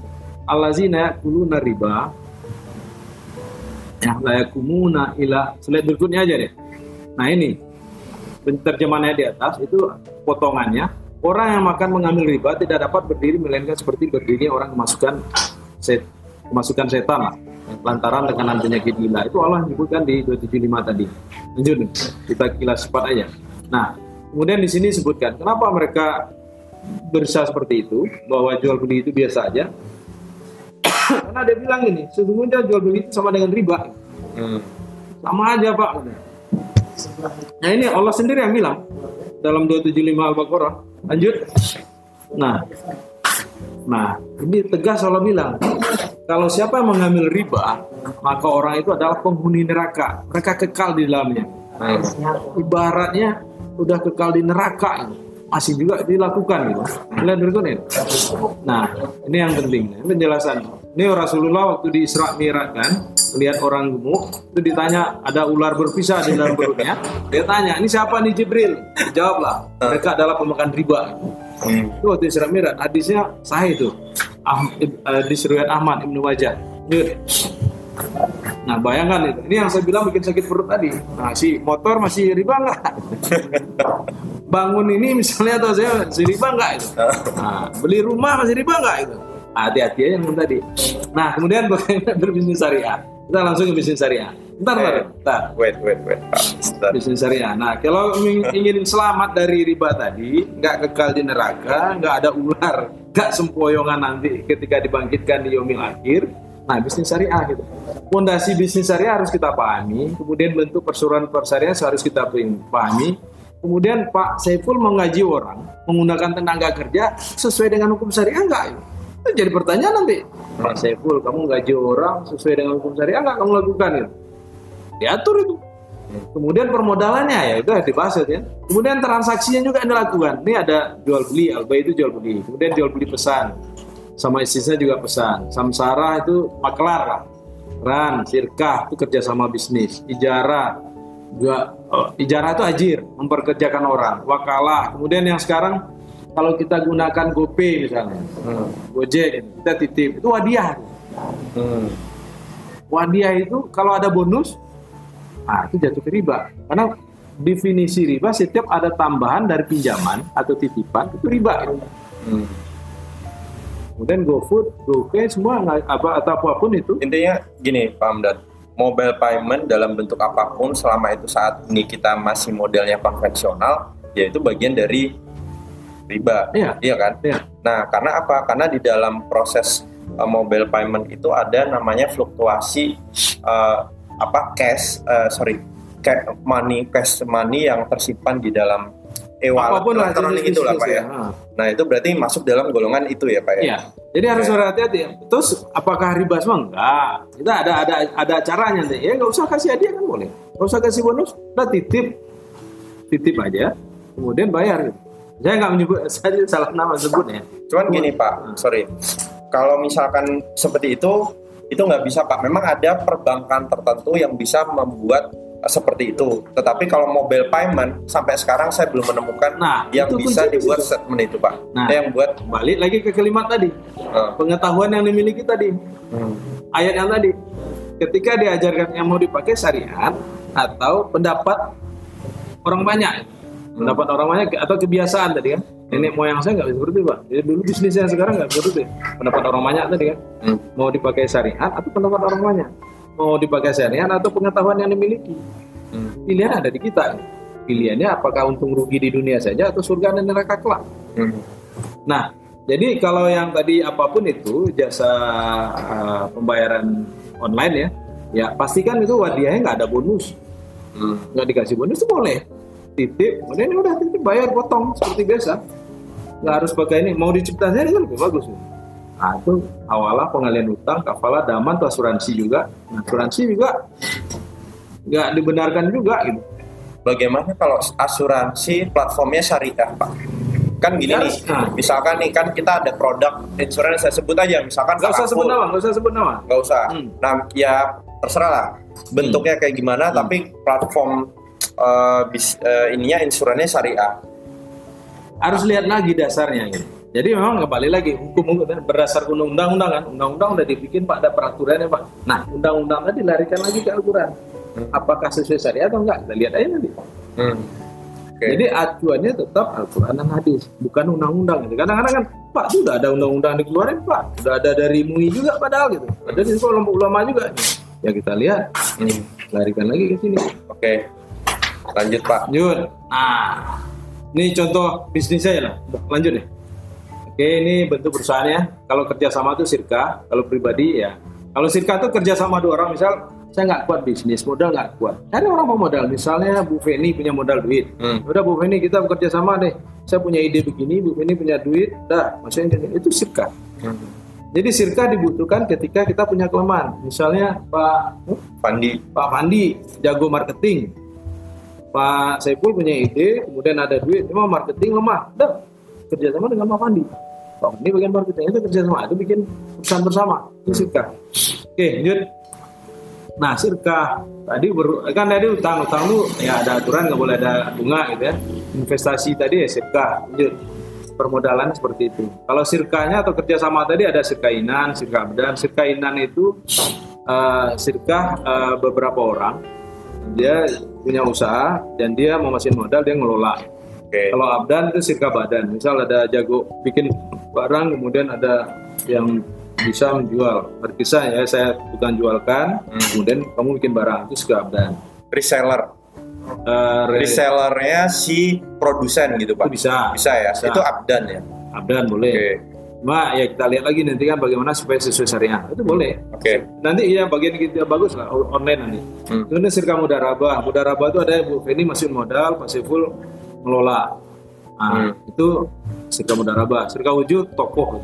Allazina yakuluna riba. Ya la yakumuna ila. Slide berikutnya aja deh. Nah ini. Terjemahannya di atas itu potongannya. Orang yang makan mengambil riba tidak dapat berdiri melainkan seperti berdiri orang memasukkan set kemasukan setan lantaran dengan penyakit gila itu Allah menyebutkan di 275 tadi. Lanjut kita kilas cepat aja. Nah kemudian di sini disebutkan kenapa mereka berusaha seperti itu? Bahwa jual beli itu biasa aja. Karena dia bilang ini sesungguhnya jual beli itu sama dengan riba. Hmm. sama aja pak. Nah ini Allah sendiri yang bilang dalam 275 Al-Baqarah. Lanjut. Nah nah ini tegas Allah bilang kalau siapa yang mengambil riba maka orang itu adalah penghuni neraka. Mereka kekal di dalamnya. Hmm. ibaratnya udah kekal di neraka ini. masih juga dilakukan gitu. Lihat berikutnya nah ini yang penting. Ini penjelasan. Ini Rasulullah waktu di Isra Mi'raj kan lihat orang gemuk itu ditanya ada ular berpisah di dalam perutnya? Dia tanya ini siapa nih Jibril? Jawablah mereka adalah pemakan riba. Hmm. itu waktu Isra Mi'raj hadisnya sahih itu ah, eh, di Riwayat Ahmad Ibnu Majah Yuk. Nah bayangkan itu, ini yang saya bilang bikin sakit perut tadi. Nah si motor masih riba nggak? Bangun ini misalnya atau saya masih riba nggak itu? Nah, beli rumah masih riba nggak itu? Hati-hati aja yang tadi. Nah kemudian bagaimana berbisnis syariah? Kita langsung ke bisnis syariah. Bentar, bentar, Eh. bentar. Wait, wait, wait. Pak. Sebentar. Bisnis syariah. Nah kalau ingin, ingin selamat dari riba tadi, nggak kekal di neraka, nggak ada ular, nggak sempoyongan nanti ketika dibangkitkan di yomil akhir. Nah, bisnis syariah gitu. Fondasi bisnis syariah harus kita pahami, kemudian bentuk persuruhan persyariah harus kita pahami. Kemudian Pak Saiful mengaji orang menggunakan tenaga kerja sesuai dengan hukum syariah enggak? Itu jadi pertanyaan nanti. Pak Saiful, kamu gaji orang sesuai dengan hukum syariah enggak kamu lakukan itu? Diatur itu. Kemudian permodalannya ya itu yang dibahas ya. Kemudian transaksinya juga yang dilakukan. Ini ada jual beli, alba itu jual beli. Kemudian jual beli pesan. Sama istrinya juga pesan. Samsara itu maklar lah. Ran, sirkah itu kerjasama bisnis. Ijarah juga oh, ijarah itu ajir, memperkerjakan orang. Wakalah. Kemudian yang sekarang kalau kita gunakan GoPay misalnya, Hmm. Gojek, kita titip itu hadiah. Hmm. Wadiah itu kalau ada bonus, nah itu jatuh ke riba. Karena definisi riba setiap ada tambahan dari pinjaman atau titipan itu riba. Hmm. Kemudian GoFood, GoPay semua apa atau apa pun itu Intinya gini, Pak Hamdan. Mobile payment dalam bentuk apa pun selama itu saat ini kita masih modelnya konvensional, yaitu bagian dari riba. Iya. kan? Iya. Nah, karena apa? Karena di dalam proses uh, mobile payment itu ada namanya fluktuasi uh, apa cash uh, sorry cash money cash money yang tersimpan di dalam e-wallet apa pun lah elektronik itu lah Pak ya. Ah. Nah, itu berarti masuk dalam golongan itu ya, Pak ya. Iya. Jadi harus berhati-hati. Terus apakah riba semua? Enggak. Kita ada ada ada caranya nanti. Ya nggak usah kasih hadiah kan boleh. Nggak usah kasih bonus. Udah titip, titip aja. Kemudian bayar. Saya nggak menyebut, saya salah nama sebut ya. Cuman gini Pak, sorry. Kalau misalkan seperti itu, itu nggak bisa Pak. Memang ada perbankan tertentu yang bisa membuat eh, seperti itu. Tetapi kalau mobile payment sampai sekarang saya belum menemukan Nah, yang itu bisa dibuat situ. statement itu Pak. Nah. yang buat Balik lagi ke kalimat tadi. eh, Pengetahuan yang dimiliki tadi. hmm, Ayat yang tadi. Ketika diajarkan yang mau dipakai syariat atau pendapat orang banyak. Pendapat orang banyak atau kebiasaan tadi kan. Nenek moyang saya nggak seperti itu, Pak. Jadi dulu bisnisnya sekarang nggak seperti itu. Pendapat orang banyak tadi kan. hmm, Mau dipakai syariat atau pendapat orang banyak. Mau dipakai syariat atau pengetahuan yang dimiliki. hmm, Pilihan ada di kita. Pilihannya apakah untung rugi di dunia saja atau surga dan neraka kelak. hmm, Nah, jadi kalau yang tadi apa pun itu jasa uh, pembayaran online ya, ya pastikan itu wadiahnya nggak ada bonus, hmm. nggak dikasih bonus itu boleh. Titip, kemudian ya udah titip bayar potong seperti biasa. Nggak harus pakai ini. Mau diciptakan ini kan lebih bagus. Nah itu awalah pengalian utang, kafalah, daman, atau asuransi juga. Nah, asuransi juga nggak dibenarkan juga gitu. Bagaimana kalau asuransi platformnya syariah Pak? Kan gini Ya, nih, nah. misalkan nih kan kita ada produk insurance saya sebut aja, misalkan Nggak usah sebut nama, nggak usah sebut nama. nggak usah. Hmm. Nah, ya terserah lah bentuknya kayak gimana, tapi platform eh, bis, eh, ininya insurannya syariah. harus lihat lagi dasarnya gitu. Jadi memang kembali lagi hukum hukum berdasarkan undang-undang kan, undang-undang udah dibikin pak ada peraturannya pak. Nah undang-undang tadi larikan lagi ke Al-Quran. Apakah sesuai syariat atau enggak? Kita lihat aja nanti. Hmm. Oke. Jadi acuannya tetap Al-Quran dan hadis, bukan undang-undang. Gitu. Kadang-kadang kan Pak itu udah ada undang-undang dikeluarin Pak, udah ada dari MUI juga padahal gitu, ada di kelompok ulama juga. Ya kita lihat, Hmm. larikan lagi ke sini. Oke. Lanjut Pak. Lanjut. Nah, ini contoh bisnis saya lah. Lanjut deh. Oke, ini bentuk perusahaannya. Kalau kerjasama itu sirka, kalau pribadi ya. Kalau sirka itu kerjasama dua orang, misal saya nggak kuat bisnis, modal nggak kuat. Cari orang pemodal. Misalnya Bu Feni punya modal duit. Hmm. Udah Bu Feni kita bekerja sama deh. Saya punya ide begini, Bu Feni punya duit. Dah, maksudnya itu sirka. Hmm. Jadi sirka dibutuhkan ketika kita punya kelemahan. Misalnya Pak Pandi. Pak Fandi jago marketing. Pak Saiful punya ide, kemudian ada duit, cuma marketing lemah. Dah, kerjasama dengan Pak Fandi. Pak Fandi bagian marketing itu kerjasama, itu bikin perusahaan bersama. Itu Sirka. Oke, lanjut. Nah, Sirka tadi ber, kan tadi utang, utang tuh ya ada aturan nggak boleh ada bunga gitu ya. Investasi tadi ya Sirka. Lanjut. Permodalan seperti itu. Kalau sirkanya atau kerjasama tadi ada sirkainan, sirka abdan. Sirkainan itu eh, sirka eh, beberapa orang dia punya usaha dan dia mau masukin modal dia ngelola Oke. kalau abdan itu sirka badan misal ada jago bikin barang kemudian ada yang bisa menjual berkisah ya saya bukan jualkan Hmm. kemudian kamu bikin barang itu sirka abdan Reseller. Eh, re- Resellernya si produsen gitu itu Pak. bisa Bisa ya. Bisa. Itu abdan ya. abdan boleh Oke. Cuma ya kita lihat lagi nanti kan bagaimana supaya sesuai syariah itu boleh Oke. nanti ya bagian kita bagus lah on- online nanti Hmm. Kemudian sirka mudarabah. Mudarabah itu ada Bu Feni masukin modal, Pak Saiful ngelola. Nah, Hmm. itu sirka mudarabah. Sirka wujud tokoh.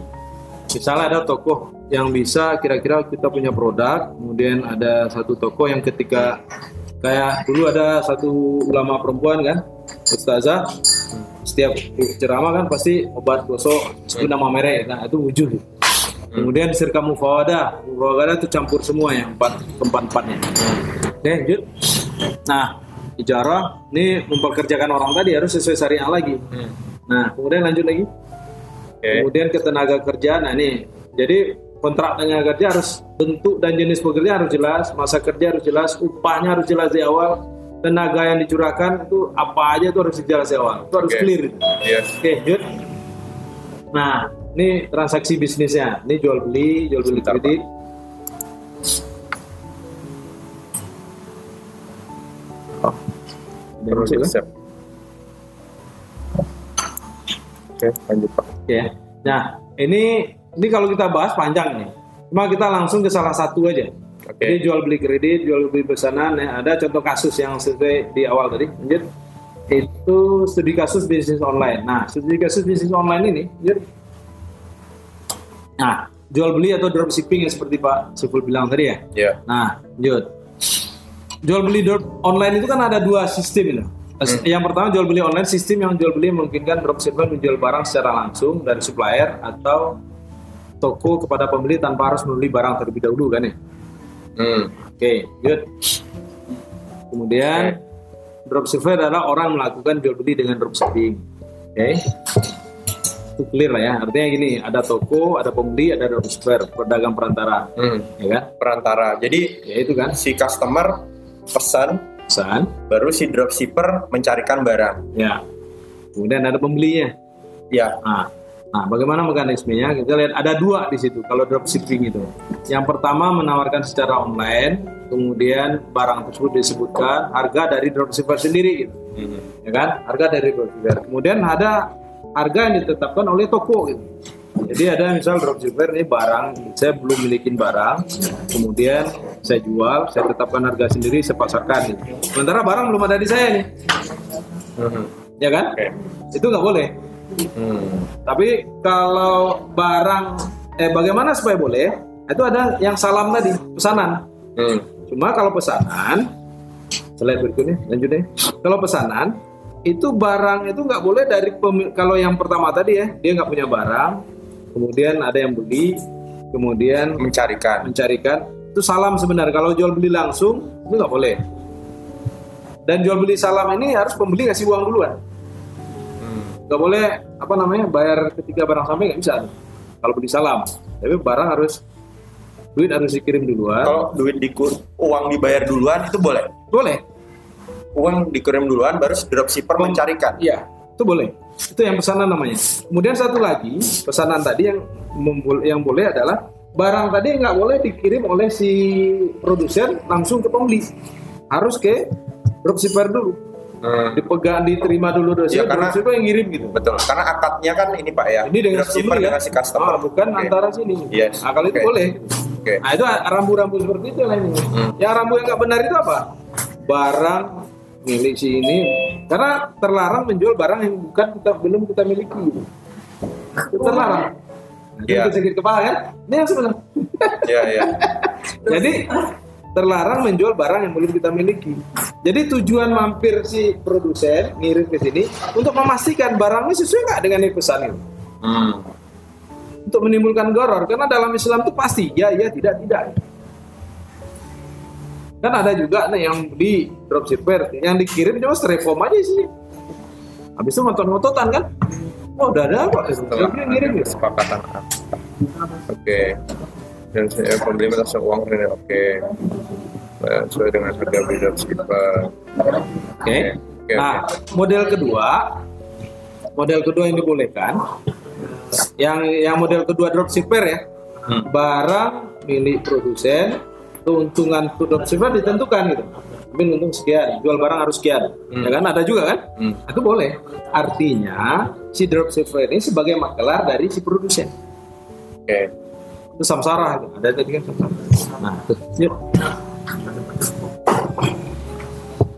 Misalnya ada tokoh yang bisa kira-kira kita punya produk, kemudian ada satu tokoh yang ketika kayak dulu ada satu ulama perempuan kan, Ustazah, setiap ceramah kan pasti obat gosok sebut nama merek, nah itu wujud. Kemudian sirka mufawadah, mufawadah itu campur semua yang empat keempat empatnya. Oke, lanjut. Nah, ijarah ini mempekerjakan orang tadi harus sesuai syariah lagi. Hmm. Nah, kemudian lanjut lagi. Kemudian ke tenaga kerja. Nah, ini jadi kontrak tenaga kerja harus bentuk dan jenis pekerja harus jelas, masa kerja harus jelas, upahnya harus jelas di awal, tenaga yang dicurahkan itu apa aja itu harus jelas di awal. Itu harus Oke. clear. Iya. Oke, lanjut. Nah, ini transaksi bisnisnya. Ini jual beli, jual beli Sebentar, kredit. Oh, Terus resep. Oke, lanjut Pak. Oke ya. Nah, ini ini kalau kita bahas panjang nih. Cuma kita langsung ke salah satu aja. Oke. Jadi jual beli kredit, jual beli pesanan. Ya. Ada contoh kasus yang sesuai di awal tadi. Lanjut. Itu studi kasus bisnis online. Nah, studi kasus bisnis online ini, lanjut. Nah, jual beli atau dropshipping yang seperti Pak Siful bilang tadi ya. Iya. Nah, lanjut. Jual beli drop online itu kan ada dua sistem itu. Yang pertama jual beli online sistem yang jual beli memungkinkan dropshipper menjual barang secara langsung dari supplier atau toko kepada pembeli tanpa harus membeli barang terlebih dahulu kan ya. Hmm. Oke, good. Kemudian dropshipper adalah orang melakukan jual beli dengan dropshipping. Oke. Itu clear lah ya. Artinya gini, ada toko, ada pembeli, ada dropshipper, pedagang perantara, Hmm. ya kan? Perantara. Jadi Ya itu kan. si customer pesan, Pesan, baru si dropshipper mencarikan barang. ya. Kemudian ada pembelinya. Ya. Nah, nah, bagaimana mekanismenya? Kita lihat ada dua di situ kalau dropshipping itu. Yang pertama menawarkan secara online, kemudian barang tersebut disebutkan harga dari dropshipper sendiri, gitu. Hmm. ya kan? Harga dari dropshipper. Kemudian ada harga yang ditetapkan oleh toko, gitu. Jadi ada misal dropshipper ini barang, saya belum milikin barang, kemudian saya jual, saya tetapkan harga sendiri, saya pasarkan. Gitu. Sementara barang belum ada di saya nih, Hmm. ya kan? Oke. Itu nggak boleh. Hmm. Tapi kalau barang eh bagaimana supaya boleh? Itu ada yang salam tadi, pesanan. Hmm. Cuma kalau pesanan slide berikutnya lanjut deh. Kalau pesanan itu barang itu nggak boleh dari pemi- kalau yang pertama tadi ya dia nggak punya barang, kemudian ada yang beli, kemudian Mencarikan. mencarikan itu salam sebenarnya. Kalau jual beli langsung itu nggak boleh. Dan jual beli salam ini harus pembeli ngasih uang duluan. Nggak boleh apa namanya bayar ketika barang sampai nggak bisa. Kalau beli salam. Tapi barang harus duit harus dikirim duluan. Kalau duit dikur, uang dibayar duluan itu boleh. boleh. Uang dikirim duluan, baru dropshipper mencarikan. iya itu boleh. Itu yang pesanan namanya. Kemudian satu lagi pesanan tadi yang yang boleh adalah barang tadi nggak boleh dikirim oleh si produsen langsung ke pembeli. Harus ke dropshipper dulu Hmm, dipegang diterima dulu dari Ya, karena- dropshipper yang ngirim gitu betul. Karena akadnya kan ini Pak ya. ini dengan dropshipper pembeli dengan ya si customer. Ah, bukan Oke. antara sini Yes. nah kalau itu Oke. boleh Oke. nah itu rambu-rambu seperti itu lah ini Hmm. yang rambu yang nggak benar itu apa barang milik si ini karena terlarang menjual barang yang bukan kita belum kita miliki itu terlarang itu Iya. sakit kepala kan ini yang sebenarnya Iya, iya. jadi terlarang menjual barang yang belum kita miliki. Jadi tujuan mampir si produsen ngirim ke sini untuk memastikan barangnya sesuai nggak dengan yang pesan itu. Hmm. Untuk menimbulkan goror karena dalam Islam itu pasti ya ya tidak tidak. Kan ada juga nih yang di dropshipper yang dikirim cuma styrofoam aja sih. Habis itu ngotot-ngototan kan? Oh udah ada kok. Setelah ngirim ya. kesepakatan. Oke. Dan saya pembeli merasa uang ini oke. Eh, Sesuai dengan harga beli dropshipper. Oke. Oke, Nah, model kedua, model kedua yang dibolehkan, yang yang model kedua dropshipper ya, Hmm. barang milik produsen, keuntungan dropshipper ditentukan gitu. Mungkin untung sekian, jual barang harus sekian, Hmm. ya kan? Ada juga kan? Hmm. Itu boleh. Artinya si dropshipper ini sebagai makelar dari si produsen. Oke. Itu samsara, gitu. ada tadi kan samsara. Nah, yuk.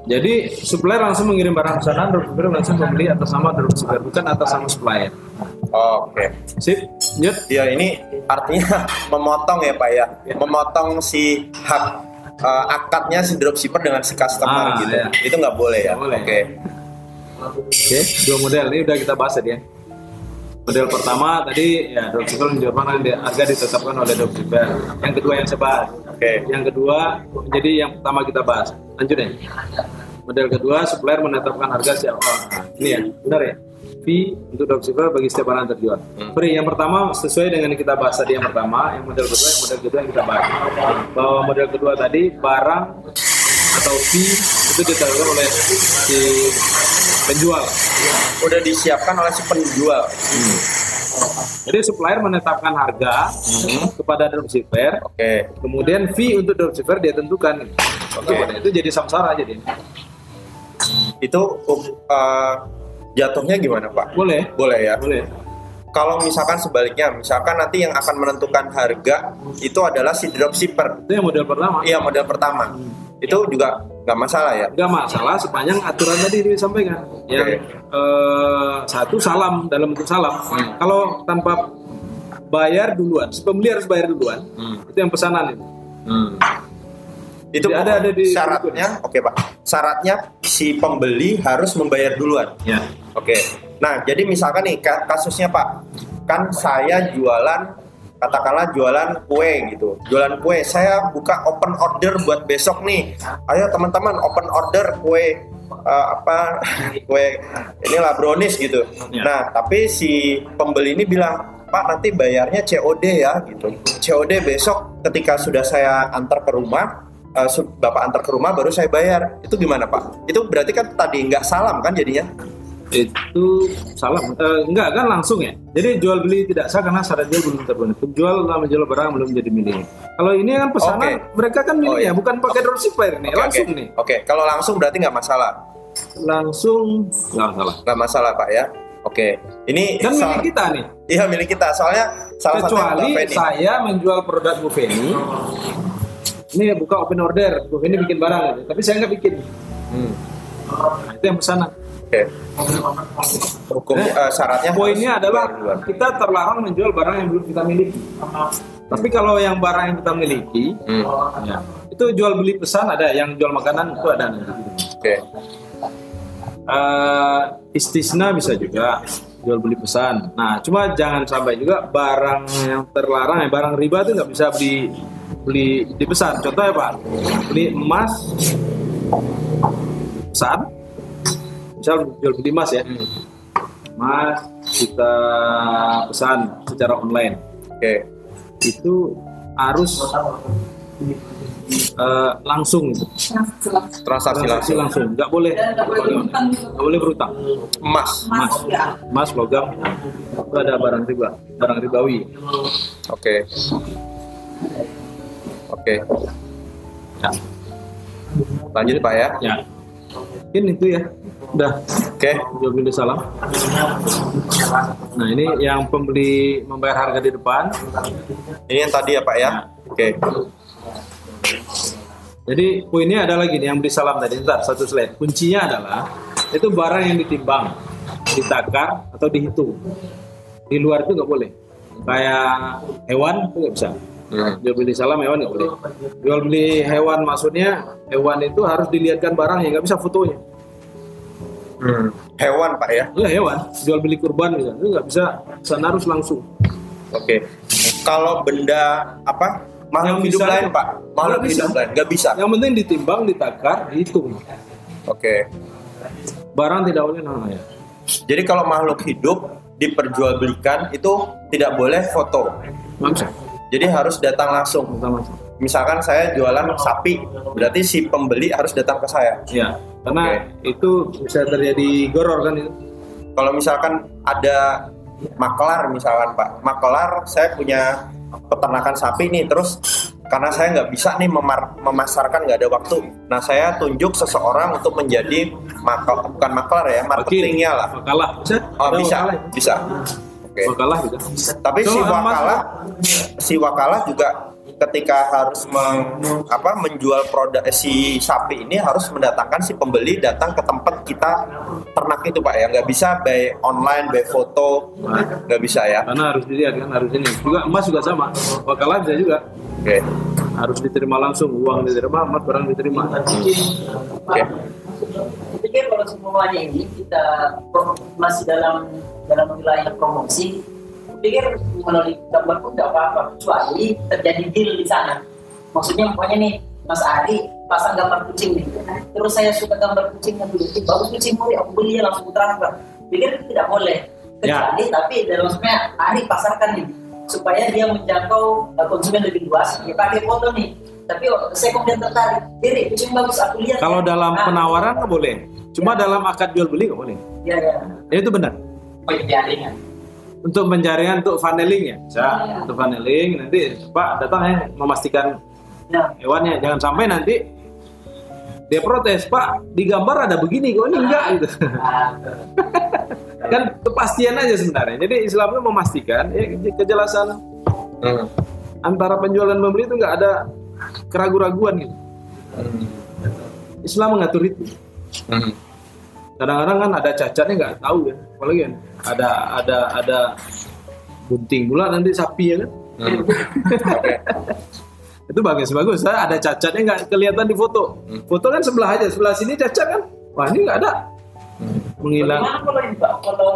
Jadi supplier langsung mengirim barang pesanan, dropshipper langsung membeli atas nama dropshipper, bukan atas nama supplier. Oh, Oke. Sip, yuk. Ya ini artinya memotong ya Pak ya, memotong si hak eh, akadnya si dropshipper dengan si customer Ah, gitu. iya. Itu nggak boleh ya. Oke. Oke, dua model ini udah kita bahas tadi ya. Model pertama tadi ya dropshipper menjual yang harga ditetapkan oleh dropshipper. Yang kedua yang saya bahas. Oke. Yang kedua menjadi yang pertama kita bahas. Lanjut ya. Model kedua supplier menetapkan harga setiap oh, ini ya, benar ya. Fee untuk dropshipper bagi setiap barang terjual. Sorry, yang pertama sesuai dengan yang kita bahas tadi yang pertama, yang model kedua, yang model kedua yang kita bahas. Bahwa model kedua tadi barang atau fee itu ditentukan oleh si penjual. Udah disiapkan oleh si penjual. Jadi supplier menetapkan harga kepada dropshipper, Oke. kemudian fee untuk dropshipper dia tentukan. Oke. Itu jadi samsara jadi. Itu uh, jatuhnya gimana Pak? Boleh, Boleh ya. boleh. Kalau misalkan sebaliknya, misalkan nanti yang akan menentukan harga itu adalah si dropshipper. Itu yang model pertama. Iya model pertama. Itu juga nggak masalah ya. Enggak masalah sepanjang aturan tadi disampaikan. Yang eh, satu salam dalam bentuk salam. Kalau tanpa bayar duluan, si pembeli harus bayar duluan. Itu yang pesanan itu. Itu Jadi ada- ada di- syaratnya, oke Pak. Syaratnya si pembeli harus membayar duluan. Ya. Oke. Nah, jadi misalkan nih ka- kasusnya Pak, kan saya jualan katakanlah jualan kue gitu. Jualan kue, saya buka open order buat besok nih. Ayo teman-teman open order kue eh, apa kue inilah brownies gitu. Ya. Nah, tapi si pembeli ini bilang, "Pak, nanti bayarnya COD ya." gitu. COD besok ketika sudah saya antar ke rumah su- Bapak antar ke rumah baru saya bayar. Itu gimana, Pak? Itu berarti kan tadi nggak salam kan jadinya? Itu salam. Eh, enggak kan langsung ya. Jadi jual beli tidak sah karena syarat jual belum terpenuhi. Penjual telah menjual barang belum menjadi milik. Kalau ini kan pesanan Oke. mereka kan milik Oh, iya. ya, bukan pakai dropshipper nih, Oke, langsung oke. nih. Oke, kalau langsung berarti nggak masalah. Langsung nggak salah. Nggak masalah, Pak ya. Oke. Ini Kan soal- milik kita nih. Iya, milik kita. Soalnya salah satu kecuali Feni. saya menjual produk Bu Feni ini buka open order Bu Feni bikin barang tapi saya nggak bikin Hmm, nah, itu yang pesanan Oke. Hukum eh, syaratnya poinnya adalah kita terlarang menjual barang yang belum kita miliki tapi kalau yang barang yang kita miliki Hmm, ya, itu jual beli pesan ada yang jual makanan itu ada Oke. Eh, istisna bisa juga jual beli pesan. Nah, cuma jangan sampai juga barang yang terlarang ya barang riba itu nggak bisa beli beli di pesan. Contohnya pak, beli emas pesan, misal jual beli emas ya, emas kita pesan secara online Oke. itu harus eh, langsung. Transaksi transaksi langsung. langsung nggak boleh nggak boleh boleh berutang Emas. Mas, ya. emas logam itu ada barang riba barang ribawi Oke. Oke. ya Lanjut Pak ya. ya mungkin itu ya udah Oke. jual beli salam. Nah ini yang pembeli membayar harga di depan. Ini yang tadi ya Pak ya. Oke. jadi poinnya ada lagi nih yang beli salam tadi. Ntar, satu slide. Kuncinya adalah itu barang yang ditimbang ditakar atau dihitung. Di luar itu nggak boleh. Kayak hewan itu nggak bisa. Hmm. jual beli salam hewan nggak boleh. Jual beli hewan maksudnya hewan itu harus dilihatkan barang yang nggak bisa fotonya Hmm. Hewan Pak ya. Iya hewan jual beli kurban misalnya itu nggak bisa sana harus langsung Oke. Kalau benda apa? Makhluk Yang hidup bisa lain. Pak. Makhluk Nggak bisa. hidup lain nggak bisa. yang penting ditimbang ditakar dihitung Oke. barang tidak boleh namanya Jadi kalau makhluk hidup diperjualbelikan itu tidak boleh foto. nggak bisa Jadi harus datang langsung. pertama Misalkan saya jualan sapi, berarti si pembeli harus datang ke saya. ya karena itu bisa terjadi goror kan itu. Kalau misalkan ada makelar misalkan Pak, makelar saya punya peternakan sapi nih, terus karena saya nggak bisa nih memar- memasarkan nggak ada waktu, nah saya tunjuk seseorang untuk menjadi makel, bukan makelar ya, marketingnya lah. Wakalah. Bisa? Oh, bisa, wakalah. bisa. Oke. Wakalah bisa Tapi si Kalau emas- wakalah, si wakalah juga ketika harus meng- apa menjual produk eh, si sapi ini harus mendatangkan si pembeli datang ke tempat kita ternak itu pak ya. Nggak bisa by online by foto. Nggak bisa ya. Karena harus dilihat kan harus ini. Juga emas juga sama. Wakalah bisa juga. Oke. Harus diterima langsung. Uang diterima emas barang diterima. Oke. Saya pikir kalau semuanya ini kita masih dalam dalam wilayah promosi, pikir melalui gambar pun tidak apa-apa kecuali terjadi deal di sana. Maksudnya pokoknya nih Mas Ari pasang gambar kucing nih, terus saya suka gambar kucingnya dulu, "Ih, bagus kucingmu ya, aku beli ya langsung transfer. Pikir itu tidak boleh. Ya. Kecuali tapi dalam maksudnya Ari pasarkan nih supaya dia menjangkau uh, konsumen lebih luas. Ya pakai foto nih. Tapi oh, saya kemudian tertarik, diri kucing bagus aku lihat. kalau dalam Ah, penawaran nggak boleh cuma dalam akad jual beli nggak boleh Ya, ya. Ya, itu benar Penjaringan. Untuk penjaringan untuk funneling ya? Bisa Ya. untuk funneling nanti pak datang ya memastikan Nah, hewannya. Jangan sampai nanti dia protes pak di gambar ada begini kok ini enggak? Gitu. Ah, kan kepastian aja sebenarnya. Jadi Islam itu memastikan ya, kejelasan. Hmm. antara penjual dan pembeli itu nggak ada keraguan-raguan gitu. Hmm. Islam mengatur itu. Hmm. Kadang-kadang kan ada cacatnya nggak tahu kan apalagi kan ada ada ada bunting pula nanti sapi ya kan Hmm. Itu bagus bagus Saya ada cacatnya nggak kelihatan di foto Hmm. foto kan sebelah aja sebelah sini cacat kan wah ini nggak ada Hmm. menghilang bagaimana kalau ini Pak? Kalau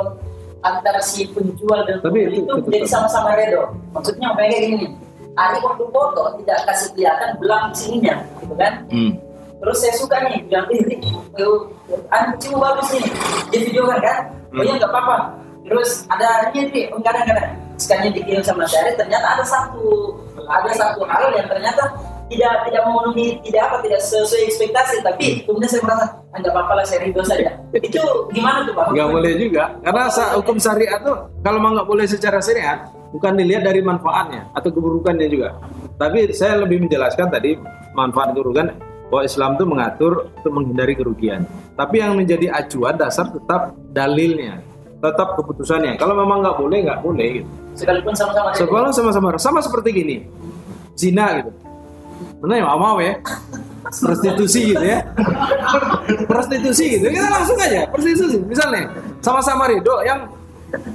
antara si penjual dan Tapi pembeli itu itu jadi sama-sama redo. Maksudnya kayak gini. Ari waktu foto tidak kasih kelihatan belang sininya, gitu kan? Hmm. Terus saya suka nih, bilang, eh, anu kucingmu bagus nih. Dia videokan kan? Oh Hmm. iya nggak apa-apa. Terus ada ini nih, oh, kadang-kadang sekalinya dikirim sama saya, ternyata ada satu ada satu hal yang ternyata tidak tidak memenuhi tidak apa tidak sesuai ekspektasi tapi kemudian saya merasa "Ah, nggak apa-apa lah saya ridho saja itu gimana tuh pak nggak boleh juga karena sa- hukum syariat tuh kalau mau nggak boleh secara syariat bukan dilihat dari manfaatnya atau keburukannya juga tapi saya lebih menjelaskan tadi manfaat keburukan bahwa Islam itu mengatur untuk menghindari kerugian. Tapi yang menjadi acuan dasar tetap dalilnya tetap keputusannya. Kalau memang nggak boleh nggak boleh gitu. sekalipun sama-sama sekolah sama-sama. Sama seperti gini. Zina gitu. Mana ya mau ya. Prostitusi gitu ya. Prostitusi gitu. Kita langsung aja prostitusi. Misalnya sama-sama ridho yang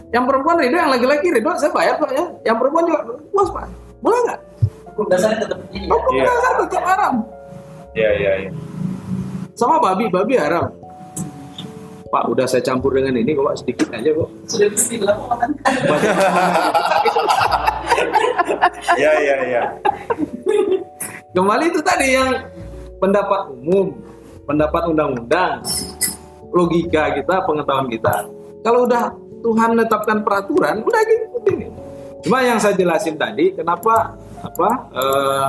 yang perempuan ridho yang laki-laki ridho saya bayar kok ya. Yang perempuan juga puas pak boleh nggak? Hukum dasarnya tetap ini ya. hukum Iya. dasar tetap haram Iya iya iya. sama babi babi haram pak udah saya campur dengan ini kok pak sedikit aja kok sudah mesti dilakukan Iya iya iya. Kembali itu tadi yang pendapat umum, pendapat undang-undang, logika kita, pengetahuan kita. Kalau udah Tuhan menetapkan peraturan, udah gitu. Cuma yang saya jelasin tadi, kenapa apa eh,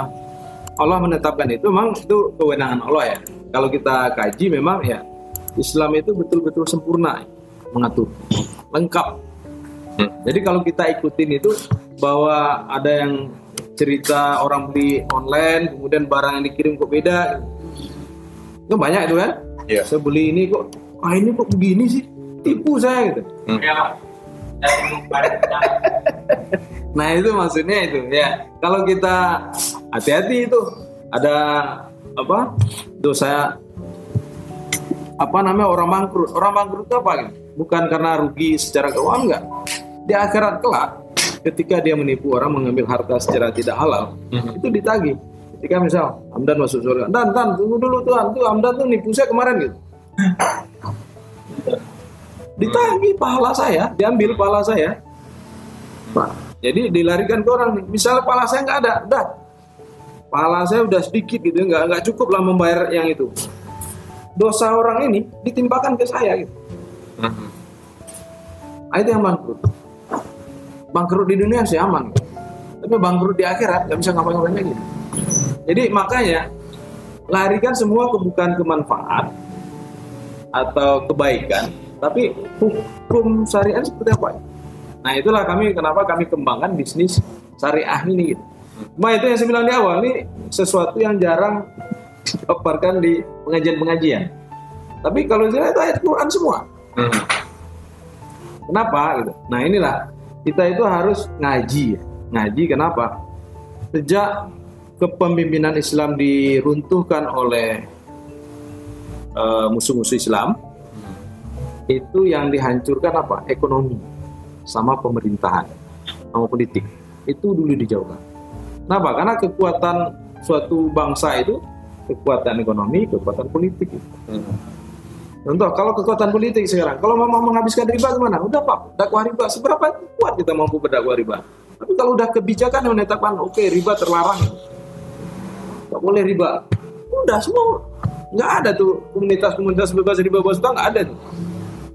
Allah menetapkan itu memang itu kewenangan Allah ya. Kalau kita kaji memang ya Islam itu betul-betul sempurna mengatur, lengkap. Hmm. Jadi kalau kita ikutin itu bahwa ada yang cerita orang beli online, kemudian barang yang dikirim kok beda, itu banyak itu kan? Iya. Saya beli ini kok, ah ini kok begini sih, tipu saya gitu. Ya, dari barang Nah itu maksudnya itu ya. Kalau kita hati-hati itu ada apa dosa apa namanya orang bangkrut. Orang bangkrut itu apa? gitu? Bukan karena rugi secara keuangan enggak. Di akhirat kelak ketika dia menipu orang mengambil harta secara tidak halal itu ditagih. Ketika misal Hamdan masuk surga, Dan Dan tunggu dulu Tuhan, tuh Hamdan tuh nipu saya kemarin gitu. Ditagih pahala saya, diambil pahala saya. Pak, jadi dilarikan ke orang. Misalnya pahala saya nggak ada, dah. Pahala saya udah sedikit gitu, nggak nggak cukup lah membayar yang itu. Dosa orang ini ditimpakan ke saya gitu. Nah, itu yang bangkrut. Bangkrut di dunia sih aman, gitu. tapi bangkrut di akhirat nggak bisa ngapain-ngapain lagi. Jadi makanya larikan semua ke bukan ke manfaat atau kebaikan, tapi hukum syariat seperti apa? Nah itulah kami kenapa kami kembangkan bisnis syariah ini. Gitu. Cuma itu yang saya bilang di awal ini sesuatu yang jarang dipaparkan di pengajian-pengajian. Tapi kalau saya itu ayat Quran semua. Kenapa? Gitu. Nah inilah kita itu harus ngaji. Ngaji kenapa? Sejak kepemimpinan Islam diruntuhkan oleh eh, musuh-musuh Islam, itu yang dihancurkan apa? Ekonomi sama pemerintahan, sama politik. Itu dulu dijauhkan. Kenapa? Karena kekuatan suatu bangsa itu kekuatan ekonomi, kekuatan politik. Contoh, kalau kekuatan politik sekarang, kalau mau menghabiskan riba ke mana? Udah pak, dakwah riba. Seberapa kuat kita mampu berdakwah riba? Tapi kalau udah kebijakan yang menetapkan, oke riba terlarang, nggak boleh riba. Udah semua nggak ada tuh komunitas-komunitas bebas riba bos nggak ada tuh.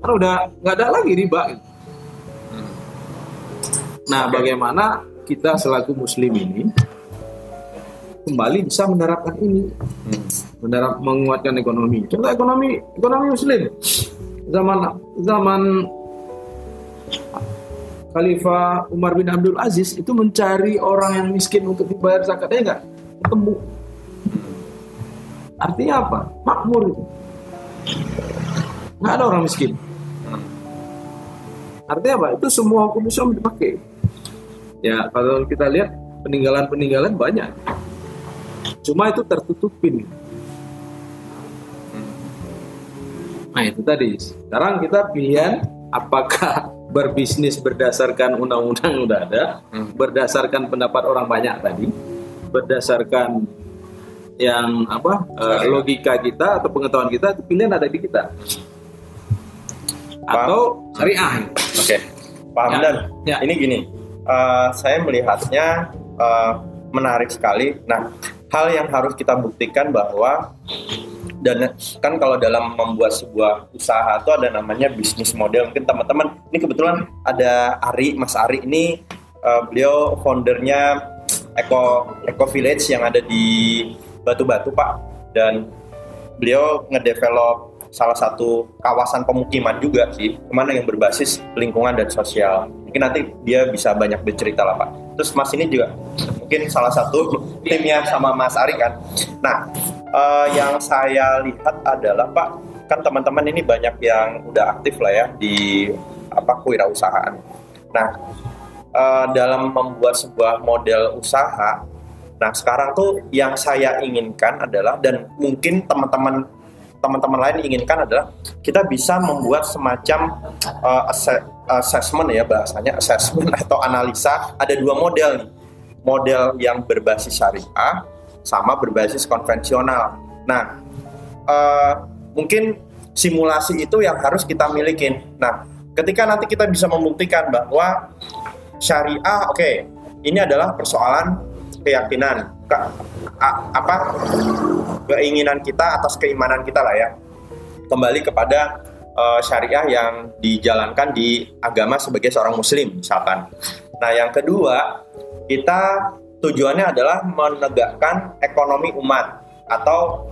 Karena udah nggak ada lagi riba. gitu. Nah, bagaimana kita selaku muslim ini kembali bisa menerapkan ini, menerap menguatkan ekonomi. Contoh ekonomi ekonomi muslim zaman zaman Khalifah Umar bin Abdul Aziz itu mencari orang yang miskin untuk dibayar zakatnya enggak ketemu. Artinya apa? Makmur itu. Nggak ada orang miskin. Artinya apa? Itu semua hukum Islam dipakai. Ya, kalau kita lihat peninggalan-peninggalan banyak. Cuma itu tertutupin. Nah itu tadi. Sekarang kita pilihan apakah berbisnis berdasarkan undang-undang udah ada, berdasarkan pendapat orang banyak tadi, berdasarkan yang apa eh, logika kita atau pengetahuan kita itu pilihan ada di kita. Atau syariah. Oke, Pak Hamdan. Ya. Ini gini, eh, saya melihatnya eh, menarik sekali. Nah, hal yang harus kita buktikan bahwa dan kan kalau dalam membuat sebuah usaha itu ada namanya bisnis model. Mungkin teman-teman ini kebetulan ada Ari, Mas Ari ini eh, beliau foundernya Eco Eco Village yang ada di Batu-Batu Pak dan beliau ngedevelop salah satu kawasan pemukiman juga sih ke mana yang berbasis lingkungan dan sosial. Mungkin nanti dia bisa banyak bercerita lah Pak. Terus Mas ini juga mungkin salah satu timnya sama Mas Ari kan. Nah eh, yang saya lihat adalah Pak kan teman-teman ini banyak yang udah aktif lah ya di apa kewirausahaan. Nah eh, dalam membuat sebuah model usaha Nah, sekarang tuh yang saya inginkan adalah dan mungkin teman-teman teman-teman lain inginkan adalah kita bisa membuat semacam uh, asse- assessment ya bahasanya assessment atau analisa ada dua model nih. Model yang berbasis syariah sama berbasis konvensional. Nah, uh, mungkin simulasi itu yang harus kita milikin. Nah, ketika nanti kita bisa membuktikan bahwa syariah oke, ini adalah persoalan keyakinan ke- a- apa keinginan kita atas keimanan kita lah ya kembali kepada eh, syariah yang dijalankan di agama sebagai seorang muslim misalkan nah yang kedua kita tujuannya adalah menegakkan ekonomi umat atau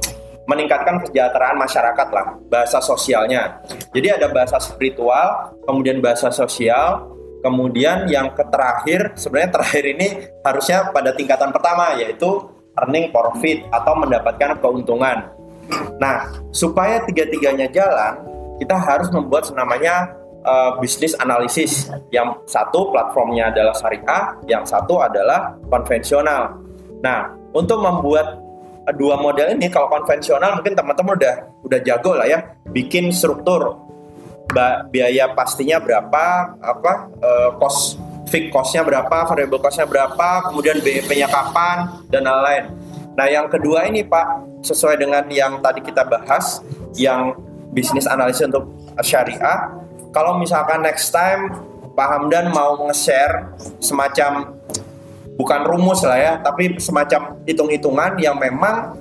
meningkatkan kesejahteraan masyarakat lah bahasa sosialnya. Jadi ada bahasa spiritual, kemudian bahasa sosial, kemudian yang terakhir sebenarnya terakhir ini harusnya pada tingkatan pertama yaitu earning profit atau mendapatkan keuntungan. Nah, supaya tiga-tiganya jalan, kita harus membuat namanya uh, bisnis analisis. Yang satu platformnya adalah syariah, yang satu adalah konvensional. Nah, untuk membuat dua model ini, kalau konvensional mungkin teman-teman udah udah jago lah ya, bikin struktur biaya pastinya berapa, apa uh, cost fixed costnya berapa, variable costnya berapa, kemudian BEP-nya kapan dan lain-lain. Nah, yang kedua ini Pak, sesuai dengan yang tadi kita bahas, yang bisnis analisis untuk syariah, kalau misalkan next time Pak Hamdan mau nge-share semacam bukan rumus lah ya, tapi semacam hitung-hitungan yang memang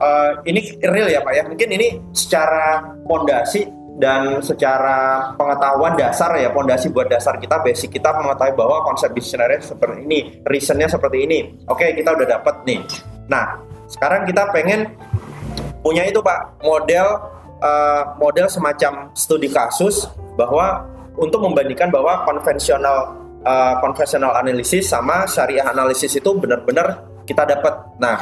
uh, ini real ya Pak ya. Mungkin ini secara pondasi dan secara pengetahuan dasar ya pondasi buat dasar kita basic kita mengetahui bahwa konsep bisnis seperti ini reasonnya seperti ini. Oke kita udah dapat nih. Nah sekarang kita pengen punya itu pak model uh, model semacam studi kasus bahwa untuk membandingkan bahwa konvensional uh, konvensional analisis sama syariah analisis itu benar-benar kita dapat nah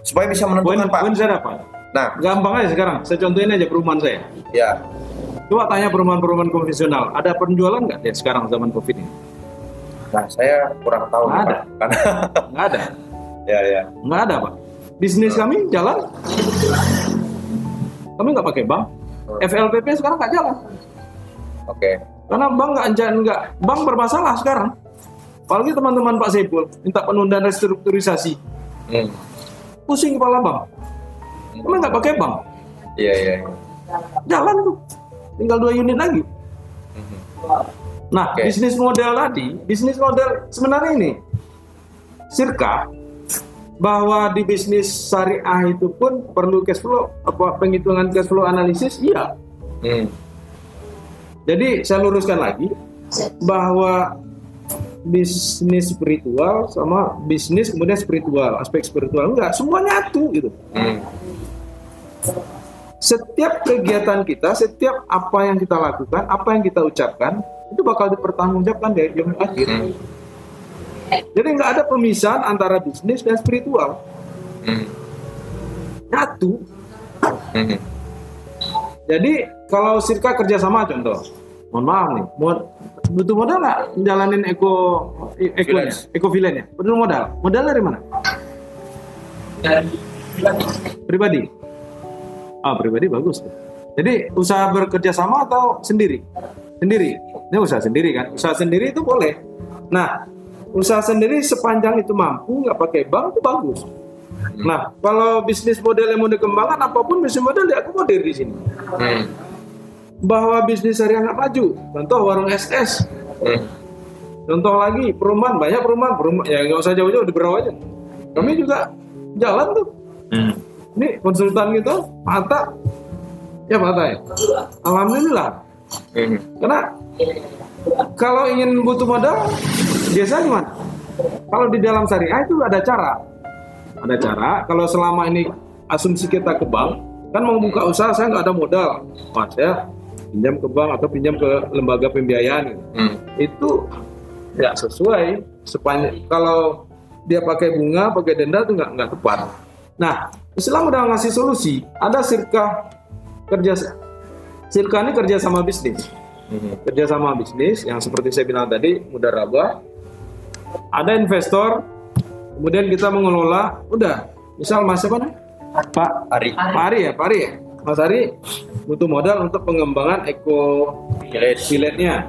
supaya bisa menentukan poin, pak Nah, gampang aja sekarang. Saya contohin aja perumahan saya. ya. Coba tanya perumahan-perumahan konvensional, ada penjualan nggak ya sekarang zaman covid ini? Nah, saya kurang tahu Nggak ada. Pak. Karena Nggak ada, ya ya. nggak ada pak. Bisnis kami jalan, kami nggak pakai bank. Hmm. FLPP sekarang nggak jalan, Oke. karena bank nggak nggak bank bermasalah sekarang. Apalagi teman-teman Pak Saiful minta penundaan restrukturisasi, Hmm. pusing kepala bank. Kami nggak pakai bank, Iya iya. iya. jalan tuh, tinggal dua unit lagi. Nah, Oke. bisnis model tadi, bisnis model sebenarnya ini, Sirka, bahwa di bisnis syariah itu pun perlu cash flow, apa penghitungan cash flow analisis, iya. Hmm. Jadi saya luruskan lagi bahwa bisnis spiritual sama bisnis kemudian spiritual, aspek spiritual enggak, semua nyatu gitu. Hmm. Setiap kegiatan kita, setiap apa yang kita lakukan, apa yang kita ucapkan, itu bakal dipertanggungjawabkan di jam akhir. Hmm. Jadi nggak ada pemisahan antara bisnis dan spiritual. Hmm. Nyatu. Hmm. Jadi kalau Sirka kerjasama contoh, mohon maaf nih, mod- butuh modal nggak menjalanin eko eko eko village Butuh modal. Modal dari mana? Pribadi. Ah pribadi bagus. Jadi usaha bekerja sama atau sendiri? Sendiri. Ini usaha sendiri kan? Usaha sendiri itu boleh. Nah, usaha sendiri sepanjang itu mampu nggak pakai bank itu bagus. Nah, kalau bisnis model yang mau dikembangkan apa pun bisnis model diakomodir di sini. Hmm. Bahwa bisnis syariah nggak maju, contoh warung SS, Hmm. contoh lagi perumahan banyak perumahan, perumahan ya nggak usah jauh-jauh di Berau aja. Kami juga jalan tuh. Hmm. Ini konsultan gitu, mata, ya mata ya. Alhamdulillah, Hmm. karena kalau ingin butuh modal, biasa gimana? Kalau di dalam syariah itu ada cara. Ada cara, kalau selama ini asumsi kita ke bank, kan mau buka usaha saya nggak ada modal. Wah, saya pinjam ke bank atau pinjam ke lembaga pembiayaan. Hmm. Itu nggak sesuai. Sepanjang kalau dia pakai bunga, pakai denda itu nggak nggak tepat. Nah, Islam udah ngasih solusi. Ada sirka kerja sirka ini kerja sama bisnis. Hmm. kerjasama bisnis yang seperti saya bilang tadi mudah raba. Ada investor kemudian kita mengelola udah. Misal mas siapa nih Pak Ari. Pak Ari ya Pak Ari ya? Mas Ari butuh modal untuk pengembangan eko Village. village-nya.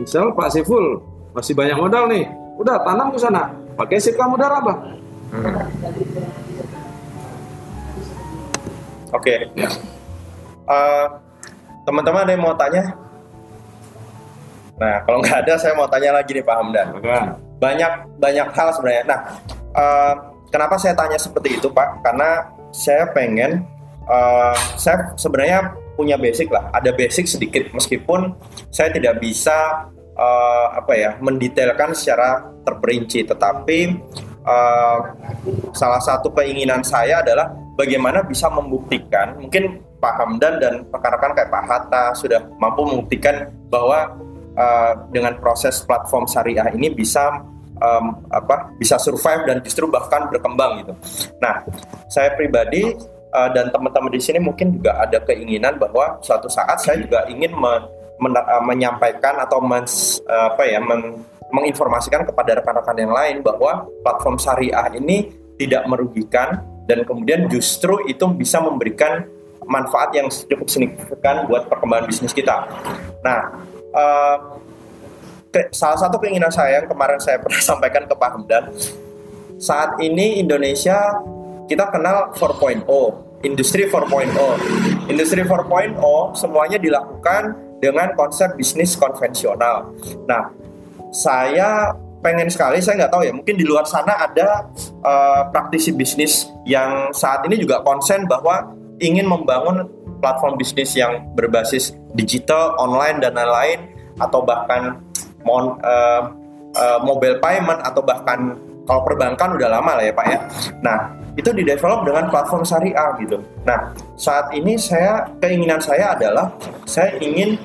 Misal Pak Siful masih banyak modal nih. Udah tanam ke sana. Pakai sirka mudah raba Hmm. Oke. Eh, teman-teman ada yang mau tanya? Nah, kalau nggak ada, saya mau tanya lagi nih Pak Hamdan. Banyak banyak hal sebenarnya. Nah, eh, kenapa saya tanya seperti itu Pak? Karena saya pengen, eh, saya sebenarnya punya basic lah. Ada basic sedikit, meskipun saya tidak bisa eh, apa ya mendetailkan secara terperinci, tetapi eh, salah satu keinginan saya adalah bagaimana bisa membuktikan mungkin Pak Hamdan dan rekan-rekan kayak Pak Hatta sudah mampu membuktikan bahwa eh, dengan proses platform syariah ini bisa em, apa bisa survive dan justru bahkan berkembang gitu. Nah, saya pribadi eh, dan teman-teman di sini mungkin juga ada keinginan bahwa suatu saat saya juga ingin me- men- menyampaikan atau eh, apa ya men- menginformasikan kepada rekan-rekan yang lain bahwa platform syariah ini tidak merugikan dan kemudian justru itu bisa memberikan manfaat yang cukup signifikan buat perkembangan bisnis kita. Nah, ke- salah satu keinginan saya yang kemarin saya pernah sampaikan ke Pak Hamdan, saat ini Indonesia kita kenal 4.0, industri 4.0. Industri 4.0 semuanya dilakukan dengan konsep bisnis konvensional. Nah, saya pengen sekali, saya nggak tahu ya, mungkin di luar sana ada eh, praktisi bisnis yang saat ini juga konsen bahwa ingin membangun platform bisnis yang berbasis digital, online dan lain-lain, atau bahkan mon, eh, eh, mobile payment atau bahkan kalau perbankan udah lama lah ya Pak ya. Nah itu di develop dengan platform syariah gitu. Nah saat ini saya keinginan saya adalah saya ingin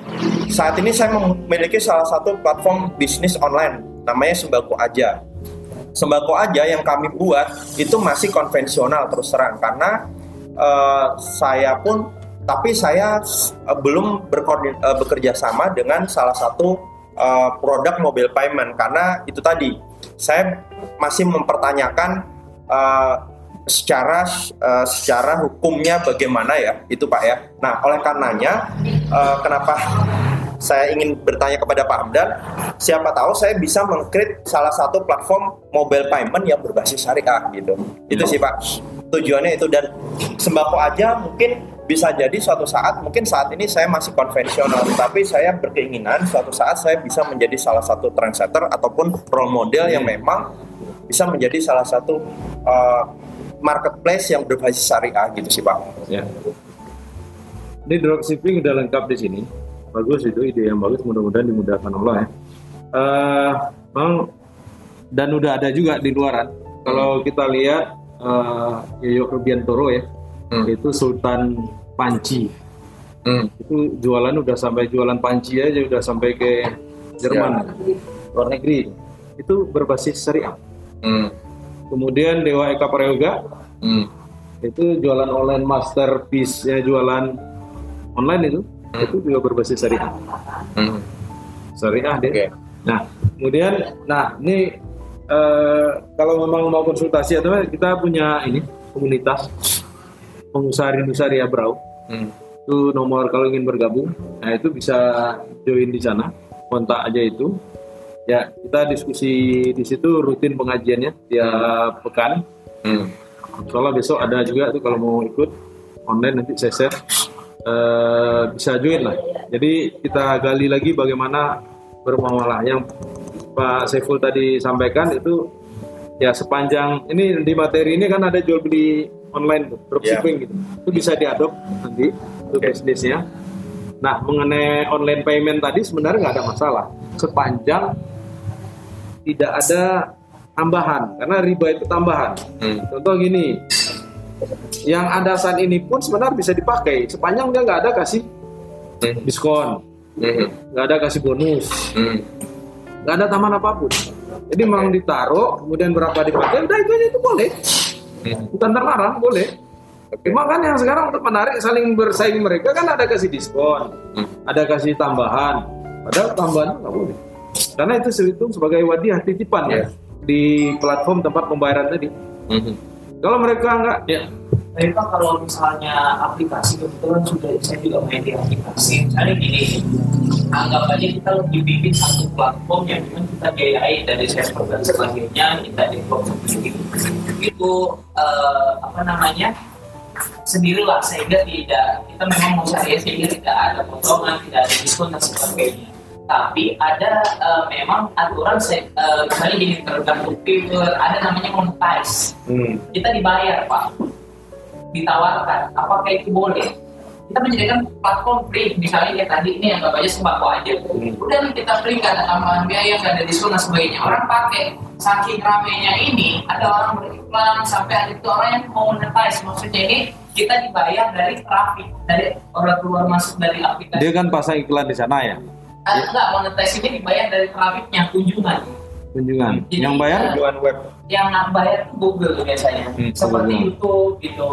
saat ini saya memiliki salah satu platform bisnis online namanya sembako aja. Sembako aja yang kami buat itu masih konvensional terus terang karena eh, saya pun tapi saya eh, belum eh, bekerja sama dengan salah satu eh, produk mobile payment karena itu tadi saya masih mempertanyakan eh, secara eh, secara hukumnya bagaimana ya itu Pak ya. Nah oleh karenanya eh, kenapa saya ingin bertanya kepada Pak Hamdan, siapa tahu saya bisa mengkrit salah satu platform mobile payment yang berbasis syariah gitu. Itu sih Pak tujuannya itu dan sembako aja mungkin bisa jadi suatu saat mungkin saat ini saya masih konvensional tapi saya berkeinginan suatu saat saya bisa menjadi salah satu trendsetter ataupun role model yang memang bisa menjadi salah satu uh, marketplace yang berbasis syariah gitu sih Pak. Ya. Ini dropshipping udah lengkap di sini. Bagus itu ide yang bagus. Mudah-mudahan dimudahkan Allah ya. Eh, Bang, dan udah ada juga di luaran. Kalau kita lihat eh, Yoyo Rubiantoro ya, Hmm. itu Sultan Panci. Hmm. Itu jualan udah sampai jualan panci aja udah sampai ke Jerman, luar negeri. Itu berbasis syariah. Hmm. Kemudian Dewa Eka Prayoga Hmm. itu jualan online masterpiece ya jualan online itu Hmm. itu juga berbasis syariah Hmm. syariah deh Oke. nah kemudian nah ini eh, kalau memang mau konsultasi atau kita punya ini komunitas pengusaha rindu syariah Brau Hmm. itu nomor kalau ingin bergabung nah itu bisa join di sana kontak aja itu ya kita diskusi di situ rutin pengajiannya tiap pekan Hmm. Soalnya besok ada juga tuh kalau mau ikut online nanti saya share Eh, bisa join lah. Jadi kita gali lagi bagaimana bermuamalah yang Pak Saiful tadi sampaikan itu ya sepanjang ini di materi ini kan ada jual beli online tuh, dropshipping gitu. Itu bisa diadop nanti untuk Oke. bisnisnya. Nah mengenai online payment tadi sebenarnya nggak ada masalah sepanjang tidak ada tambahan karena riba itu tambahan. Hmm. Contoh gini, yang ada saat ini pun sebenarnya bisa dipakai sepanjang dia nggak ada kasih Hmm. diskon, Hmm. nggak ada kasih bonus, Hmm. nggak ada tambahan apa pun. Jadi memang ditaruh, kemudian berapa dipakai, udah itu aja itu boleh, Hmm. bukan terlarang, boleh. Cuma kan yang sekarang untuk menarik saling bersaing mereka kan ada kasih diskon, Hmm. ada kasih tambahan, padahal tambahan nggak boleh. Karena itu dihitung sebagai wadiah titipan ya Ya. di platform tempat pembayaran tadi. Hmm. Kalau mereka nggak, ya Tapi Pak, kalau misalnya aplikasi kebetulan sudah saya juga main di aplikasi. Misalnya gini, anggap aja kita lebih bikin satu platform yang memang kita biayai dari server dan sebagainya, kita develop sendiri. Itu eh, apa namanya? sendirilah sehingga tidak kita memang mau syariah sehingga tidak ada potongan, tidak ada diskon dan sebagainya. Tapi ada eh, memang aturan se- eh, misalnya gini tergantung fitur, ada namanya monetize. Hmm. kita dibayar pak. Ditawarkan. Apakah itu boleh? Kita menyediakan platform free. Misalnya kayak tadi ini yang aja sembako aja. Udah nih kita free kan tambahan biaya nggak ada diskon dan sebagainya. Orang pakai. Saking ramenya ini ada orang beriklan sampai ada itu orang yang mau monetize. Maksudnya ini kita dibayar dari traffic. Dari orang keluar masuk dari aplikasi. Dia kan pasang iklan di sana ya, Ah, enggak monetize ini dibayar dari trafficnya kunjungan. Kunjungan. Jadi, Yang bayar? tujuan web. Yang bayar Google biasanya. Hmm, seperti Google. YouTube gitu.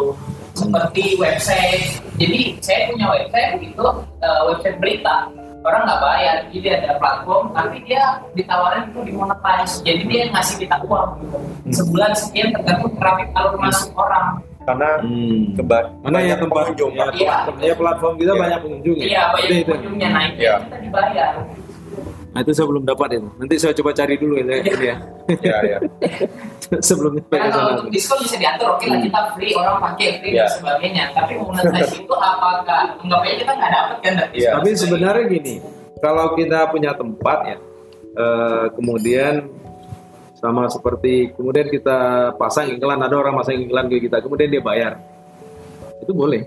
Seperti website. Jadi saya punya website gitu eh, website berita. Orang nggak bayar jadi ada platform tapi dia ditawarin itu dimonetize. Jadi dia ngasih kita uang gitu. Sebulan sekian tergantung traffic alur masuk orang karena Hmm. keba- Mana ya tempat pengunjung ya. Iya. ya platform kita Iya. banyak pengunjung ya. iya Itu, banyak itu. pengunjungnya naik Iya. kita dibayar Nah, itu saya belum dapat itu. Nanti saya coba cari dulu ya. ini ya. Iya, iya. Sebelum nyampe ke kalau sana. untuk diskon bisa diatur, oke lah kita free, orang pakai free Iya. dan sebagainya. Tapi monetize itu apakah anggap aja kita nggak dapat kan? dari Iya. Tapi sebenarnya gini, kalau kita punya tempat ya, eh, kemudian sama seperti kemudian kita pasang iklan, ada orang pasang iklan ke kita, kemudian dia bayar, itu boleh.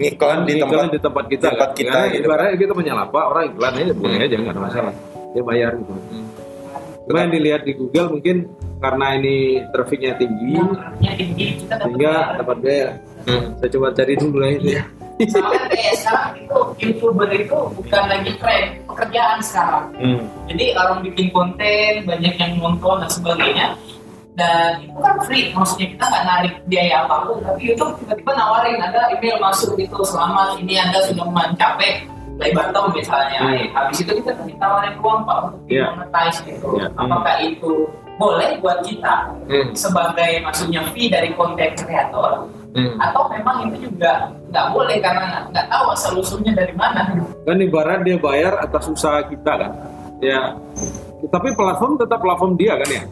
Iklan di Iklan tempat di tempat kita, tempat kan? kita Karena gitu, ibaratnya kita punya lapak, orang iklan aja boleh aja nggak ada masalah, dia bayar gitu. Cuma yang dilihat di Google mungkin karena ini trafficnya tinggi, Yang tinggi kita dapat sehingga bayar. dapat bayar. Saya coba cari dulu ya. Sama kayak sekarang itu youtuber itu bukan lagi tren pekerjaan sekarang. Hmm. Jadi orang bikin konten banyak yang nonton dan sebagainya. Dan itu kan free, maksudnya kita nggak narik biaya apa pun. Tapi YouTube tiba-tiba nawarin ada email masuk gitu selama ini anda sudah mencapai lebar tahun misalnya. Hmm. Habis itu kita ditawarin uang pak untuk Iya. monetize gitu. Iya. Apakah itu boleh buat kita Hmm. sebagai maksudnya fee dari konten kreator Hmm. atau memang itu juga nggak boleh karena nggak tahu asal usulnya dari mana. Kan ibarat dia bayar atas usaha kita kan. Ya. Tapi platform tetap platform dia kan ya?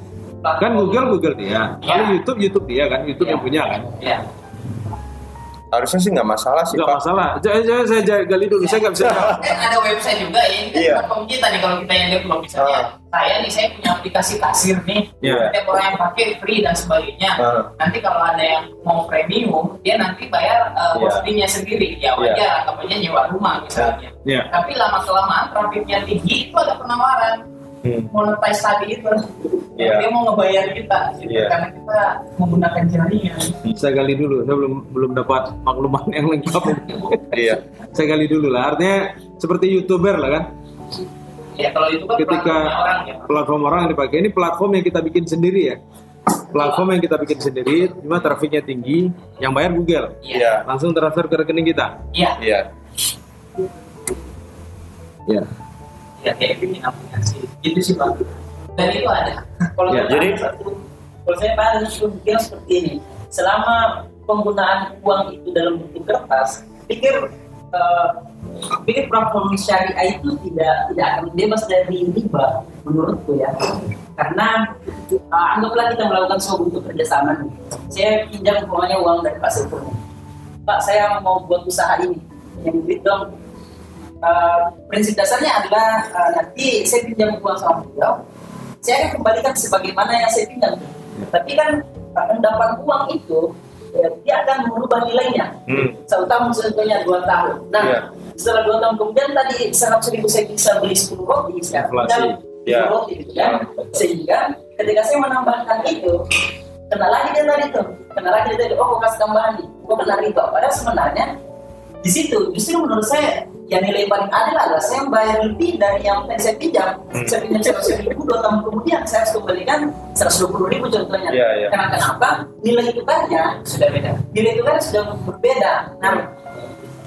Kan Google Google dia. Kalau Ya. YouTube YouTube dia kan? YouTube Ya. yang punya kan? Ya harusnya sih nggak masalah sih nggak Pak. masalah J- j- saya j- gali dulu saya nggak bisa jawab. kan ada website juga ya ini kan Iya. platform kita nih kalau kita yang develop misalnya Ah. saya nih saya punya aplikasi kasir nih Iya. setiap orang yang pakai free dan sebagainya Ah. nanti kalau ada yang mau premium dia nanti bayar uh, Iya. hostingnya sendiri ya wajar anggap aja nyewa rumah misalnya ya tapi lama kelamaan trafficnya tinggi itu ada penawaran Hmm. monetize tadi itu. Iya. dia mau ngebayar kita gitu, Iya. karena kita menggunakan jaringan. Saya gali dulu. Saya belum belum dapat maklumat yang lengkap. Iya. saya gali dulu lah. Artinya seperti youtuber lah kan? Ya kalau itu kan ketika platformnya orang ya. platform orang yang dipakai. Ini platform yang kita bikin sendiri ya. Platform yang kita bikin sendiri cuma trafiknya tinggi. Yang bayar Google. Iya. Iya. langsung transfer ke rekening kita. Iya. Iya. ya ya kayak aplikasi gitu sih pak. Dan itu ada. Kalau Ya, jadi- satu kalau saya paham pikir seperti ini selama penggunaan uang itu dalam bentuk kertas pikir eh, pikir platform syariah itu tidak tidak akan bebas dari riba menurutku ya. Karena eh, anggaplah kita melakukan sebuah bentuk kerjasama nih. saya pinjam uangnya uang dari Pak Saiful Pak saya mau buat usaha ini. Yang duit dong Uh, prinsip dasarnya adalah uh, nanti saya pinjam uang sama beliau, saya akan kembalikan sebagaimana yang saya pinjam. Tapi kan uh, endapan uang itu ya, dia akan merubah nilainya. Hmm. Seutama contohnya dua tahun. Nah, Iya. setelah dua tahun kemudian tadi seratus ribu saya bisa beli 10 roti, sekarang Inflasi. tinggal Iya. 10 roti gitu kan. Sehingga ketika saya menambahkan itu, kena lagi dia tadi tuh, kena lagi dia tadi, oh kok kasih tambahan nih, kok kena riba. Padahal sebenarnya di situ justru menurut saya yang nilai paling adil adalah saya bayar lebih dari yang saya pinjam. Hmm. saya pinjam seratus ribu dua tahun kemudian saya harus kembalikan seratus dua puluh ribu contohnya. Iya, iya. karena kenapa? Nilai tukarnya sudah beda. Nilai tukarnya sudah berbeda. Nah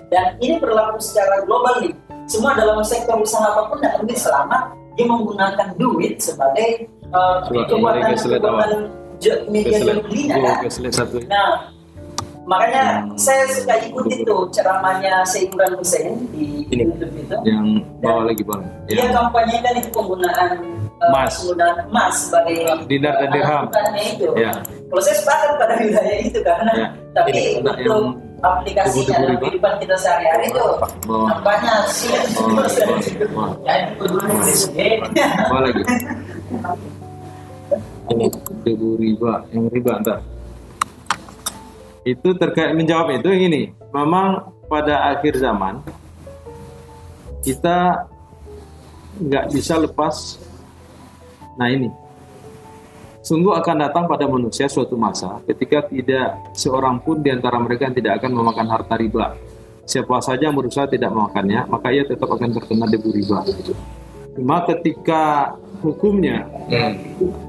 dan ini berlaku secara global nih. Semua dalam sektor usaha apa pun dan lebih selama dia menggunakan duit sebagai uh, Suatu kekuatan kekuatan media jual belinya kan? Nah, makanya saya suka ikuti tuh ceramahnya Syed Imran Hussein di Ini. YouTube itu. yang bawah lagi bang Dia yang kampanyekan itu penggunaan eh, Emas. penggunaan emas sebagai Dinar dan dirham. bukannya itu. Ya. Kalau saya sepakat pada wilayah itu karena Ya. tapi Ini untuk yang aplikasinya dalam kehidupan kita sehari-hari itu nampaknya sulit Oh, presiden. bawah lagi ini riba yang riba entar itu terkait menjawab itu yang ini. Memang pada akhir zaman kita nggak bisa lepas. Nah ini, sungguh akan datang pada manusia suatu masa ketika tidak seorang pun di antara mereka yang tidak akan memakan harta riba. Siapa saja yang berusaha tidak memakannya, maka ia tetap akan terkena debu riba. Cuma ketika hukumnya,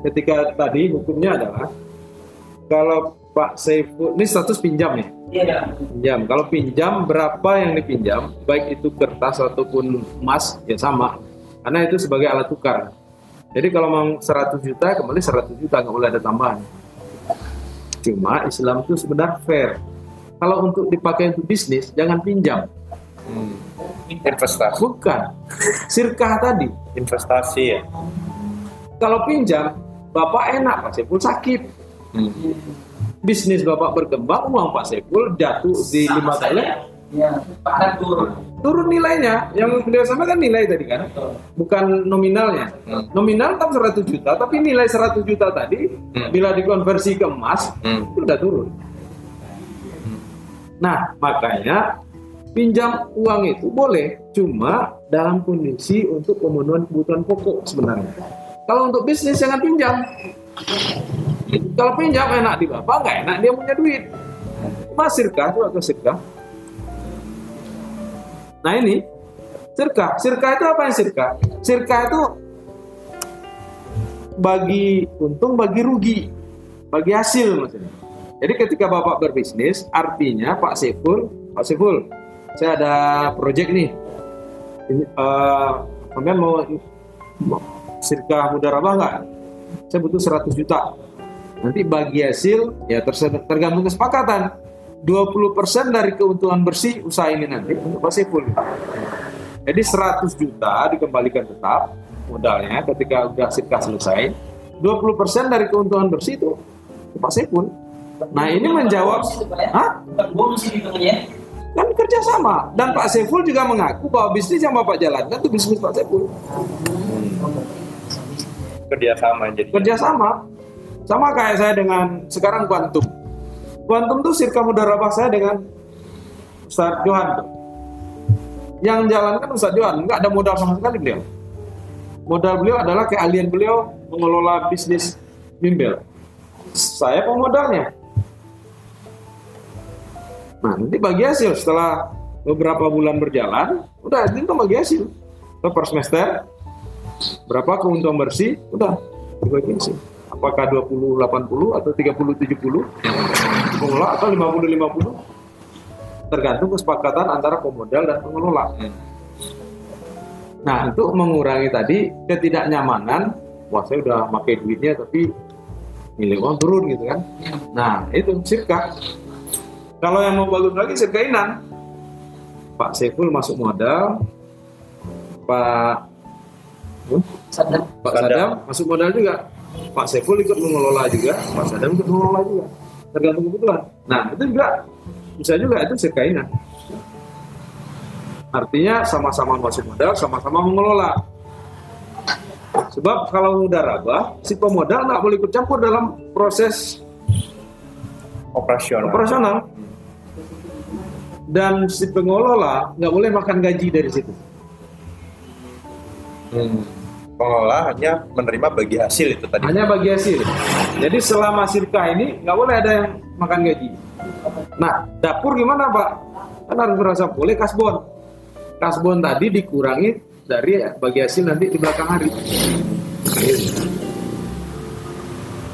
ketika tadi hukumnya adalah kalau Pak Saiful, ini status pinjam ya? Iya. Pinjam. Kalau pinjam berapa yang dipinjam, baik itu kertas ataupun emas, ya sama. Karena itu sebagai alat tukar. Jadi kalau mau 100 juta, kembali 100 juta, nggak boleh ada tambahan. Cuma Islam itu sebenarnya fair. Kalau untuk dipakai untuk bisnis, jangan pinjam. Investasi. Bukan. Sirkah tadi. Investasi ya. Kalau pinjam, Bapak enak, Pak Saiful sakit. Bisnis Bapak berkembang, uang Pak Saiful jatuh di lima tahun, Ya, turun. turun nilainya. Yang beliau sampaikan nilai tadi kan, bukan nominalnya. Hmm. Nominal tetap 100 juta, tapi nilai 100 juta tadi Hmm. bila dikonversi ke emas Hmm. itu udah turun. Nah, makanya pinjam uang itu boleh, cuma dalam kondisi untuk pemenuhan kebutuhan pokok sebenarnya. Kalau untuk bisnis jangan pinjam. Kalau pinjam enak di bapak, nggak enak dia punya duit. Mas sirka itu atau sirka? Nah ini sirka. Sirka itu apa yang sirka? Sirka itu bagi untung, bagi rugi, bagi hasil maksudnya. Jadi ketika bapak berbisnis, artinya Pak Saiful, Pak Saiful, saya ada proyek nih. Ini, kalian mau, sirka mudarabah nggak? Saya butuh 100 juta. Nanti bagi hasil ya tergantung kesepakatan. 20% dari keuntungan bersih usaha ini nanti untuk Pak Saiful. Jadi 100 juta dikembalikan tetap modalnya ketika udah sirka selesai. 20% dari keuntungan bersih itu ke Pak Saiful. Nah ini menjawab, ya? Hah? Bonus hitungnya. kan kerjasama dan Pak Saiful juga mengaku bahwa bisnis yang Bapak jalankan itu bisnis Pak Saiful Kerjasama jadi. kerjasama sama. Kayak saya dengan sekarang Quantum. Quantum tuh sirka mudarabah saya dengan Ustadz Johan. Yang jalankan Ustadz Johan. Nggak ada modal sama sekali beliau. Modal beliau adalah keahlian beliau mengelola bisnis bimbel. Saya pemodalnya Nah, nanti bagi hasil. Setelah beberapa bulan berjalan, udah itu bagi hasil. Atau per semester, berapa keuntungan bersih, udah berbagi hasil. Apakah 20-80 atau 30-70 pengelola atau 50-50 tergantung kesepakatan antara pemodal dan pengelola. Nah, untuk mengurangi tadi ketidaknyamanan, wah saya udah pakai duitnya tapi nilai uang turun gitu kan. Nah, itu sirka. Kalau yang mau bagus lagi sekainan, Pak Saiful masuk modal, Pak hmm, Sadar. Pak Sadam. Sadam masuk modal juga, Pak Saiful ikut mengelola juga, Pak Sadam ikut mengelola juga, tergantung kebutuhan. Nah itu juga bisa juga itu sekainan. Artinya sama-sama masuk modal, sama-sama mengelola. Sebab kalau mudarabah, si pemodal nggak boleh ikut campur dalam proses Operasional. operasional dan si pengelola nggak boleh makan gaji dari situ. Hmm. Pengelola hanya menerima bagi hasil itu tadi. Hanya bagi hasil. Jadi selama sirka ini nggak boleh ada yang makan gaji. Nah, dapur gimana Pak? Kan harus merasa boleh kasbon. Kasbon tadi dikurangi dari bagi hasil nanti di belakang hari.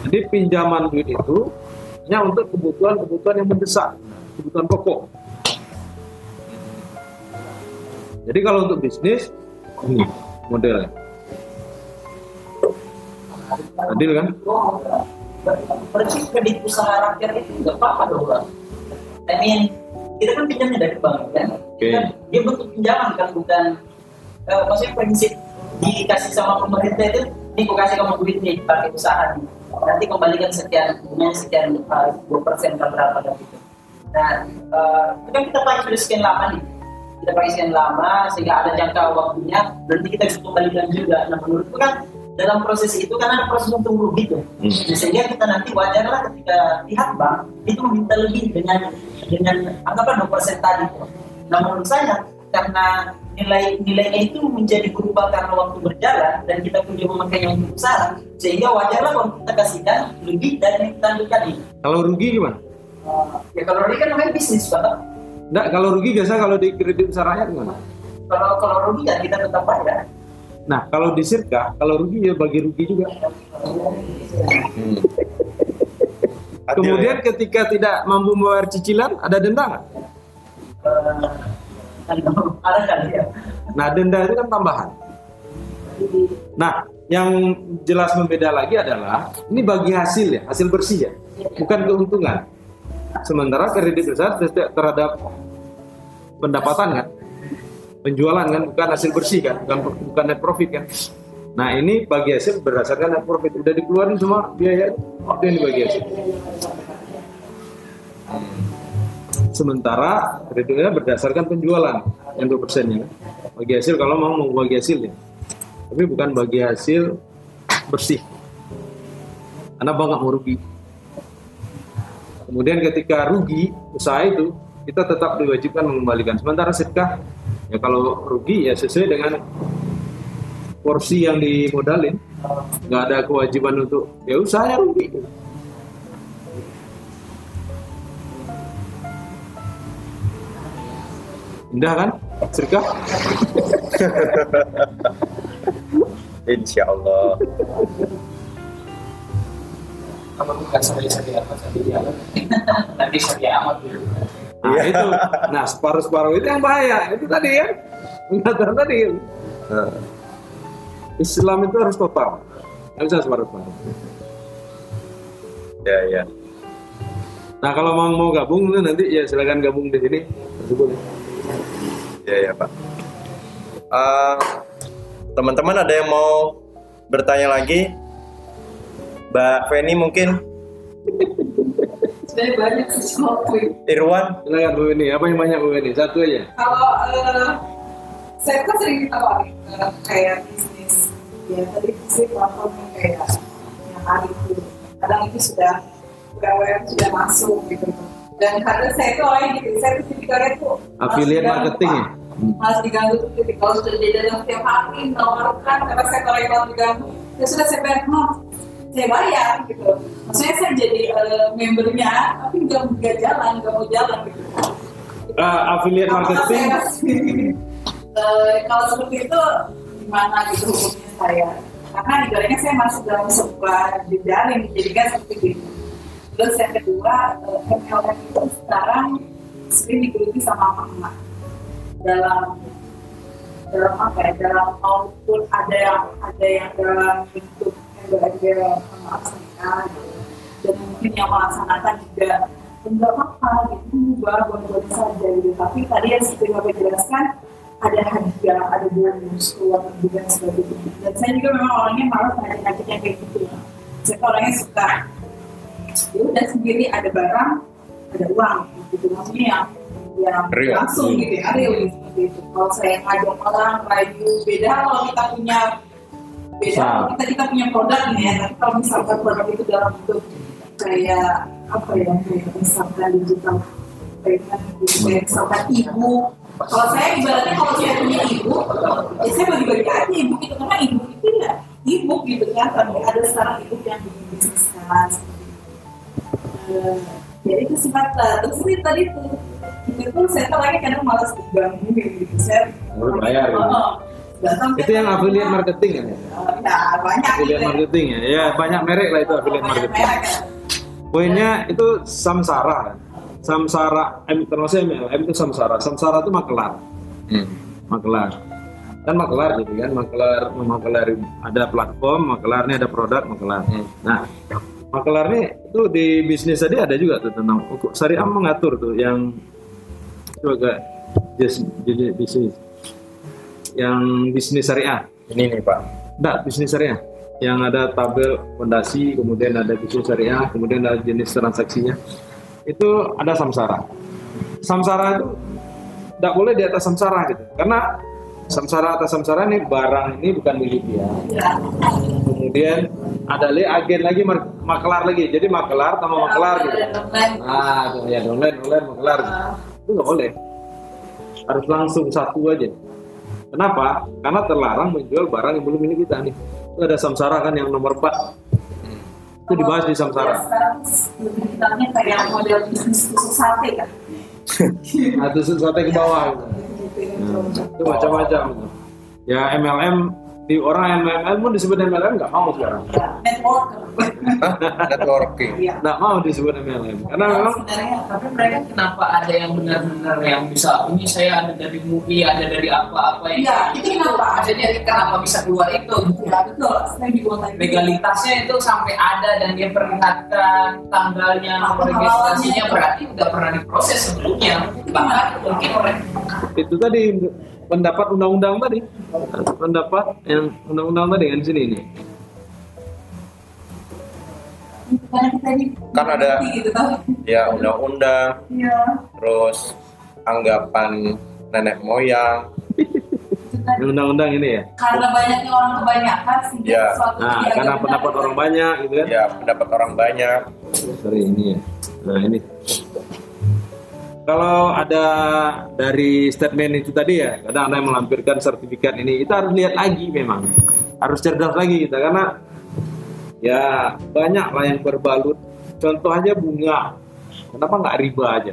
Jadi pinjaman duit itu hanya untuk kebutuhan-kebutuhan yang mendesak, kebutuhan pokok. Jadi kalau untuk bisnis, ini modelnya. Adil kan? Berarti kredit usaha rakyat itu nggak apa-apa dong bang. I mean, kita kan pinjamnya dari bank kan. Oke. Kan dia bentuk pinjaman kan bukan eh, maksudnya prinsip dikasih sama pemerintah itu ini aku kasih kamu duit nih pakai usaha nih. nanti kembalikan sekian bunganya sekian eh, dua persen berapa dan gitu nah eh, itu kan kita pakai sudah sekian lama nih kita pakai sekian lama sehingga ada jangka waktunya berarti kita bisa kembalikan juga nah menurutku kan dalam proses itu kan ada proses untung rugi tuh. Hmm. Nah, sehingga kita nanti wajarlah ketika pihak bank itu meminta lebih dengan dengan anggaplah dua persen tadi tuh. Nah menurut saya karena nilai nilainya itu menjadi berubah karena waktu berjalan dan kita punya memakainya untuk usaha sehingga wajarlah kalau kita kasihkan lebih dari yang kita ambil tadi. Kalau rugi gimana? Uh, ya kalau ini kan namanya bisnis pak. Enggak, kalau rugi biasa kalau di kredit usaha rakyat gimana? Kalau kalau rugi ya kita tetap bayar. Nah, kalau di Sirka, kalau rugi ya bagi rugi juga. Hmm. Kemudian ya? ketika tidak mampu membayar cicilan, ada denda nggak? Nah, denda itu kan tambahan. Nah, yang jelas membeda lagi adalah ini bagi hasil ya, hasil bersih ya, bukan keuntungan. Sementara kredit besar ter- terhadap pendapatan kan, penjualan kan, bukan hasil bersih kan, bukan bukan net profit kan. Nah ini bagi hasil berdasarkan net profit udah dikeluarin semua biaya itu yang dibagi hasil. Sementara kreditnya berdasarkan penjualan yang dua persennya. Bagi hasil kalau mau mau bagi hasil ya tapi bukan bagi hasil bersih karena bang nggak mau rugi kemudian ketika rugi usaha itu kita tetap diwajibkan mengembalikan sementara sedekah ya kalau rugi ya sesuai dengan porsi yang dimodalin nggak ada kewajiban untuk ya usahanya rugi indah kan sedekah Insya Allah. Kalau bukan sekali sekali apa sekali amat, nanti sekali amat dulu. Nah Iya. itu, nah separuh-separuh itu yang bahaya. Itu tadi ya, pengatakan tadi. Nah, Islam itu harus total, nggak bisa separuh-separuh. ya ya. Nah kalau mau mau gabung itu nanti ya silakan gabung di sini. Boleh. Ya ya Pak. Eh, Teman-teman ada yang mau bertanya lagi? Mbak Feni mungkin, Sebenarnya banyak sih cuma. Irwan, Silakan Bu ini, apa yang banyak Bu ini? Satu aja. Kalau eh, saya kan sering ditawarin eh, kayak bisnis ya tadi sih platform yang kayak yang hari itu kadang itu sudah UMKM sudah masuk gitu dan karena saya itu orangnya gitu saya tuh tipikalnya tuh malas Affiliate marketing ya? Malas diganggu tuh tipikal sudah jadi dalam setiap hari menawarkan karena saya orang yang diganggu ya sudah saya bayar no saya bayar gitu maksudnya saya jadi eh, membernya tapi nggak nggak jalan nggak mau jalan gitu Ah, affiliate marketing. Eh, kalau seperti itu gimana gitu hukumnya saya? Karena ibaratnya saya masuk dalam sebuah jejaring dijadikan seperti itu. Terus yang kedua, eh, MLM itu sekarang sering digeluti sama emak-emak dalam dalam apa ya dalam maupun ada yang ada yang dalam bentuk maaf saya gitu. dan mungkin yang melaksanakan juga enggak apa-apa gitu buat buat saja gitu tapi tadi yang seperti bapak jelaskan ada hadiah ada bonus keluar negeri dan sebagainya dan saya juga memang orangnya malas ngajak-ngajak yang kayak gitu saya orangnya suka ya udah sendiri ada barang ada uang gitu maksudnya yang yang Real. langsung gitu ya real gitu, itu kalau saya ngajak orang rayu beda kalau kita punya beda kalau kita kita punya produk nih ya tapi kalau misalkan produk itu dalam bentuk kayak apa ya kayak misalkan digital payment gitu kayak misalkan ibu kalau saya ibaratnya kalau saya punya ibu ya saya bagi-bagi aja ibu gitu karena ibu itu ya ibu gitu kan tapi ada sekarang ibu yang bisnis kan seperti itu. Eh, jadi kesempatan terus ini tadi tuh itu tuh saya tuh lagi kadang malas diganggu gitu saya bayar, gitu. Oh, sampai Itu yang affiliate marketing ya? eh, nah banyak Affiliate gitu ya. marketing ya? Ya banyak merek lah itu affiliate marketing. ya. Poinnya itu samsara. kan? Samsara, M- termasuk MLM itu samsara. Samsara itu makelar. Hmm. makelar kan makelar gitu kan makelar makelar ada platform makelarnya ada produk makelar Hmm. nah makelarnya itu di bisnis tadi ada juga tuh tentang hukum syariah mengatur tuh yang itu agak just jadi bisnis yang bisnis syariah. Ini nih Pak. enggak bisnis syariah. Yang ada tabel fondasi kemudian ada bisnis syariah kemudian ada jenis transaksinya. Itu ada samsara. Samsara itu tidak boleh di atas samsara gitu. Karena samsara atas samsara ini barang ini bukan milik dia. Ya. kemudian ada lagi agen lagi makelar lagi. Jadi makelar sama makelar gitu. ah tuh, ya online online makelar itu nggak boleh. Harus langsung satu aja kenapa? Karena terlarang menjual barang yang belum milik kita nih. Itu ada samsara kan yang nomor 4 itu dibahas di samsara. Sekarang lebih kayak model bisnis sate kan. Nah itu sampai ke bawah. Gitu. Gitu, Nah, itu macam-macam. Gitu. ya MLM di orang MLM pun disebut MLM nggak mau sekarang ya network Hah? networking Iya. nggak mau disebut MLM karena memang sebenarnya Tapi mereka kenapa ada yang benar-benar yang bisa ini saya ada dari MUI, ada dari apa-apa yang Iya, itu kenapa? Maksudnya kenapa bisa keluar itu? ya betul saya juga tadi Legalitasnya itu sampai ada dan dia perlihatkan tanggalnya, registrasinya berarti udah pernah diproses sebelumnya. Bahkan mungkin oleh itu tadi pendapat undang-undang tadi. Pendapat yang undang-undang tadi kan di sini ini. Karena kita ini Kan ada- gitu kan ya undang-undang iya. terus anggapan nenek moyang. Undang-undang ini ya? Karena banyaknya orang kebanyakan sehingga Iya. sesuatu nah karena benar. pendapat orang banyak gitu kan? Ya pendapat orang banyak. Dari ini ya. Nah ini kalau ada dari statement itu tadi ya kadang ada yang melampirkan sertifikat ini kita harus lihat lagi memang. Harus cerdas lagi kita karena ya banyak lah yang berbalut. Contoh aja bunga. Kenapa nggak riba aja?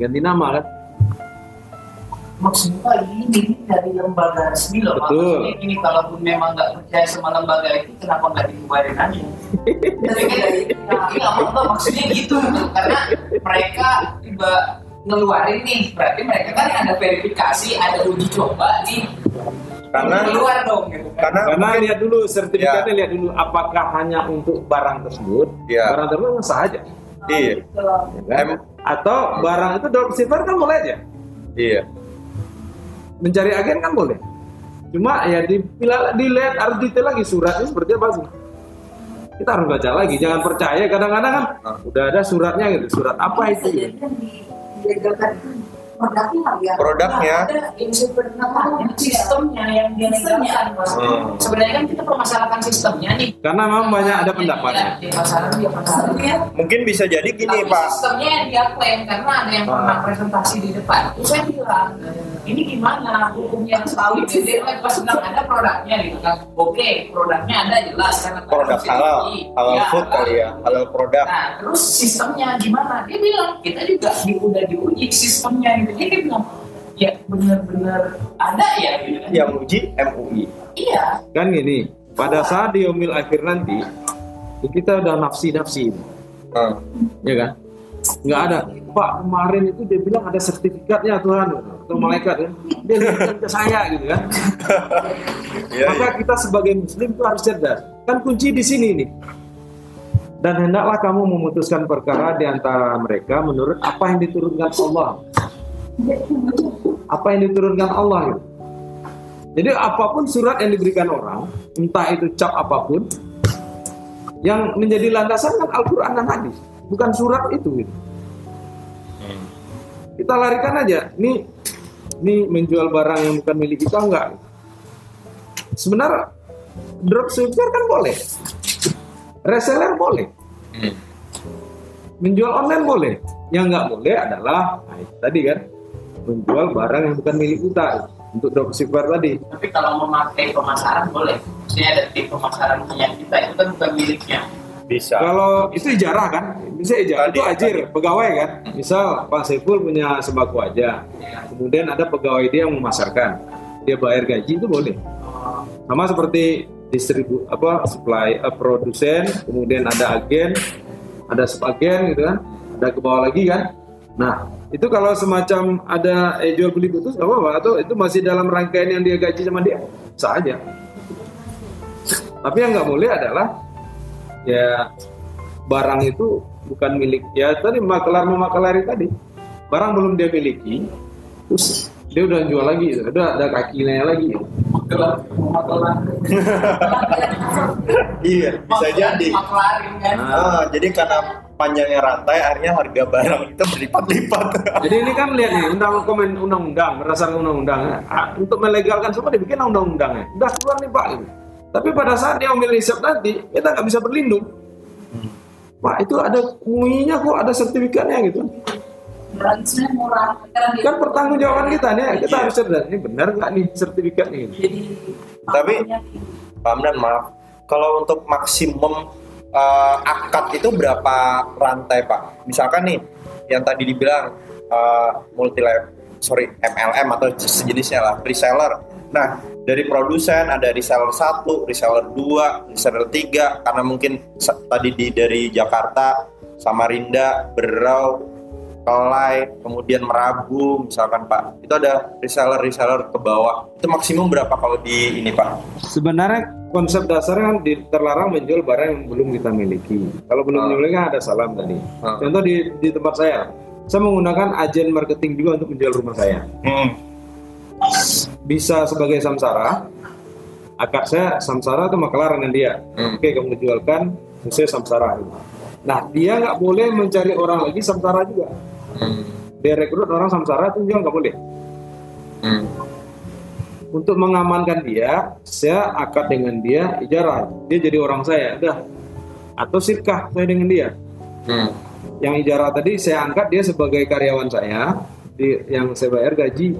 Ganti nama kan? Maksudnya ini dari lembaga resmi loh. Betul. Maksudnya ini kalaupun memang nggak percaya sama lembaga itu kenapa nggak dibubarin aja? Dari Iya, apa maksudnya gitu. Karena mereka tiba ngeluarin nih. Berarti mereka kan ada verifikasi ada uji coba nih karena keluar dong gitu kan. karena karena mungkin- lihat dulu sertifikatnya lihat dulu apakah hanya untuk barang tersebut? Ya. barang tersebut sah aja. Iya. Gitu. ya kan? Atau barang itu dropshipper kan boleh aja. Iya. Mencari agen kan boleh. Cuma ya dipilih dilihat harus detail lagi suratnya seperti apa sih? Kita harus baca lagi jangan percaya. Kadang-kadang kan Ah. udah ada suratnya gitu surat apa itu? di- dilegalkan itu produknya ya Produknya. ada sebenarnya sistemnya yang Mas. Hmm. sebenarnya kan kita permasalahkan sistemnya nih karena memang banyak ada pendapatnya di pasaran Maksudnya mungkin bisa jadi gini Tapi pak sistemnya yang dia klaim karena ada yang pernah Ah. presentasi di depan. Terus saya bilang, ini gimana hukumnya yang tahu gitu. Dia pas bilang ada produknya gitu kan. Oke, produknya ada jelas karena produk halal halal Ya, food kali ya halal produk Nah, terus sistemnya gimana? Dia bilang kita juga di, udah diuji sistemnya gitu. Jadi dia bilang ya benar-benar ada ya gitu kan. yang uji MUI Iya. kan gini pada saat di omil akhir nanti kita udah nafsi nafsi Hmm. ya kan nggak ada. Pak kemarin itu dia bilang ada sertifikatnya Tuhan. Atau malaikat kan dia lihatkan ke saya gitu kan. Iya, maka iya. kita sebagai muslim itu harus cerdas. Kan kunci di sini nih. Dan hendaklah kamu memutuskan perkara di antara mereka menurut apa yang diturunkan Allah. Apa yang diturunkan Allah gitu. jadi apa pun surat yang diberikan orang entah itu cap apa pun yang menjadi landasan kan Al-Quran dan hadis bukan surat itu gitu. kita larikan aja ini ini menjual barang yang bukan milik kita enggak sebenarnya dropshipper kan boleh reseller boleh Hmm. menjual online boleh yang nggak boleh adalah nah, itu tadi kan menjual barang yang bukan milik kita untuk dropshipper tadi Tapi kalau memakai pemasaran boleh. Maksudnya ada tim pemasaran punya kita itu kan bukan miliknya. Bisa. Kalau itu ijarah kan? Bisa ijarah Tadi, itu ajir tadi. pegawai kan? Misal Pak Saiful punya sembako aja. Kemudian ada pegawai dia yang memasarkan. Dia bayar gaji itu boleh. Sama seperti distribu apa supply eh, produsen kemudian ada agen ada subagen gitu kan? Ada ke bawah lagi kan? Nah itu kalau semacam ada eh, jual beli putus nggak apa-apa. Atau itu masih dalam rangkaian yang dia gaji sama dia? Sah aja. Tapi yang nggak boleh adalah ya barang itu bukan milik ya tadi makelar memakelari tadi barang belum dia miliki terus dia udah jual lagi udah ada kakinya lagi iya bisa jadi kan. Ah, jadi karena panjangnya rantai akhirnya harga barang itu berlipat-lipat Jadi ini kan lihat nih undang komen undang-undang berdasarkan undang-undang Ah, untuk melegalkan semua dibikin undang-undangnya. Udah keluar nih pak. Tapi pada saat dia ambil hisap nanti, kita nggak bisa berlindung. Pak itu ada MUI-nya kok, ada sertifikatnya gitu. Murah. Kan pertanggungjawaban kita nih, kita harus cerdas. Ini benar nggak nih sertifikatnya gitu. jadi Tapi- makanya Pak Hamdan maaf, kalau untuk maksimum eh, akad itu berapa rantai Pak? Misalkan nih, yang tadi dibilang eh, multi sorry MLM atau sejenisnya lah, reseller. Nah, dari produsen ada reseller 1, reseller 2, reseller 3, karena mungkin tadi di dari Jakarta, Samarinda, Berau, Kelai, kemudian Merabu, misalkan Pak. Itu ada reseller-reseller ke bawah. Itu maksimum berapa kalau di ini Pak? Sebenarnya konsep dasarnya kan terlarang menjual barang yang belum kita miliki. Kalau belum miliki kan ada salam tadi. Ah. Contoh di, di tempat saya, saya menggunakan agen marketing juga untuk menjual rumah saya. Hmm. Bisa sebagai samsara, akad saya samsara itu makelar dengan dia. Hmm. Oke, kamu jualkan, saya samsara. gitu. Nah, dia nggak boleh mencari orang lagi samsara juga. Hmm. Dia rekrut orang samsara itu juga nggak boleh. Hmm. Untuk mengamankan dia, saya akad dengan dia ijarah. Dia jadi orang saya, udah. Atau sirkah saya dengan dia. Hmm. Yang ijarah tadi saya angkat dia sebagai karyawan saya, di, yang saya bayar gaji,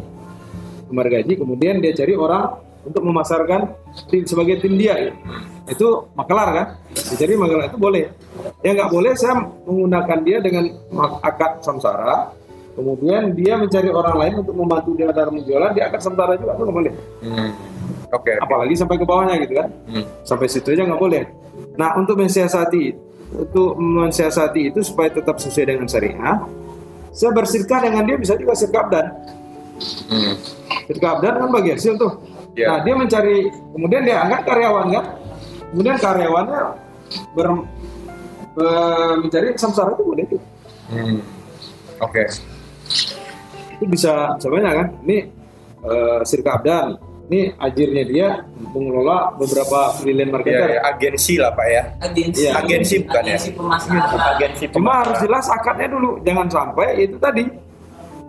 kemar gaji. Kemudian dia cari orang untuk memasarkan tim sebagai tim dia. gitu. Itu makelar kan? Jadi makelar itu boleh. Yang nggak boleh saya menggunakan dia dengan akad samsara. Kemudian dia mencari orang lain untuk membantu dia dalam menjualan, dia akad samsara juga itu nggak boleh. Hmm. Oke. Apalagi sampai ke bawahnya gitu kan? Hmm. sampai situ aja nggak boleh. Nah untuk mensiasati untuk mensiasati itu supaya tetap sesuai dengan syariah, saya bersirkah dengan dia bisa juga sirkah abdan. Hmm. Sirkah abdan kan bagi hasil tuh. Iya. Nah dia mencari, kemudian dia angkat karyawan kan, kemudian karyawannya ber, ber- mencari samsara itu boleh tuh. Hmm. Oke. Itu bisa sebenarnya kan. Ini eh, sirkah abdan, ini ajirnya dia mengelola beberapa freelance Ya, marketer. ya, agensi lah Pak ya. agensi Iya. Agensi bukan ya? agensi pemasaran Agensi Cuma harus jelas akadnya dulu, jangan sampai itu tadi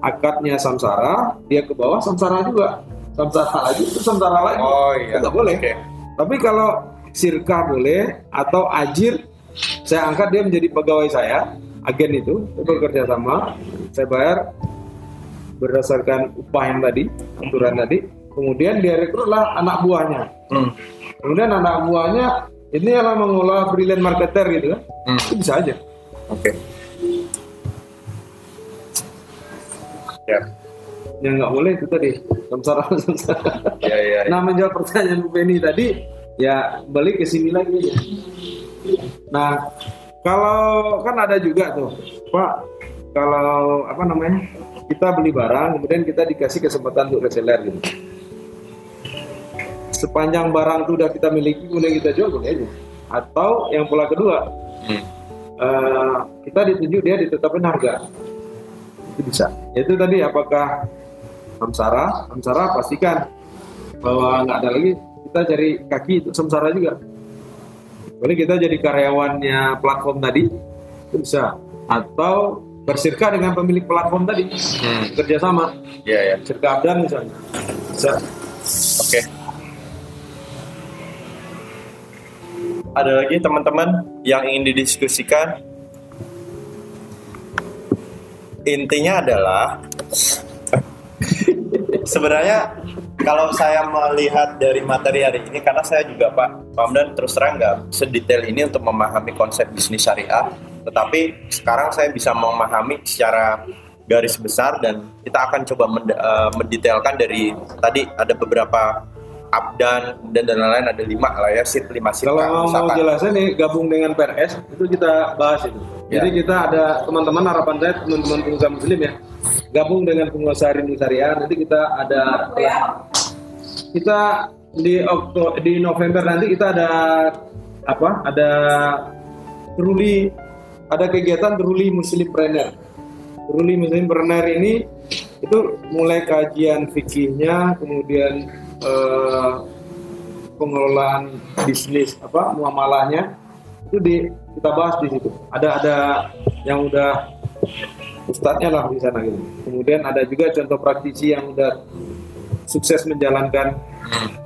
akadnya samsara, dia ke bawah samsara juga, samsara lagi itu samsara lagi, Oh iya. Nggak boleh. Oke. Tapi kalau sirka boleh atau ajir, saya angkat dia menjadi pegawai saya, agen itu, itu bekerja sama, saya bayar berdasarkan upah yang tadi, aturan tadi, kemudian dia rekrutlah anak buahnya, Hmm. kemudian anak buahnya ini adalah mengolah freelance marketer gitu kan, Hmm. itu bisa aja. Oke. Ya. yang nggak boleh itu tadi samsara samsara. Ya, ya, ya. Nah menjawab pertanyaan Bu Penny tadi ya balik ke sini lagi aja. Nah kalau kan ada juga tuh Pak kalau apa namanya kita beli barang kemudian kita dikasih kesempatan untuk reseller gitu. Sepanjang barang itu udah kita miliki kemudian kita jual boleh aja. Atau yang pola kedua Hmm. eh, kita ditunjuk dia ditetapkan harga itu bisa. Itu tadi apakah samsara? Samsara pastikan bahwa nggak ada lagi. Kita cari kaki itu samsara juga. Boleh kita jadi karyawannya platform tadi? Itu bisa. Atau bersirka dengan pemilik platform tadi? Hmm. kerjasama. Ya, ya. sirka abdan misalnya. Bisa. Oke. Ada lagi teman-teman yang ingin didiskusikan? Intinya adalah sebenarnya kalau saya melihat dari materi hari ini karena saya juga Pak Pamdan terus terang nggak sedetail ini untuk memahami konsep bisnis syariah tetapi sekarang saya bisa memahami secara garis besar dan kita akan coba eh, mendetailkan dari tadi ada beberapa abdan dan dan lain-lain ada lima lah ya sit lima sit kalau mau jelasnya nih gabung dengan PRS itu kita bahas itu. Ya. jadi kita ada teman-teman harapan saya teman-teman pengusaha muslim ya gabung dengan pengusaha rindu syariah nanti kita ada ya kita di Okto di November nanti kita ada apa ada Truli ada kegiatan Truli Muslim Trainer Truli Muslim Trainer ini itu mulai kajian fikihnya kemudian eh, pengelolaan bisnis apa muamalahnya itu di kita bahas di situ ada ada yang udah ustadznya lah di sana gitu kemudian ada juga contoh praktisi yang udah sukses menjalankan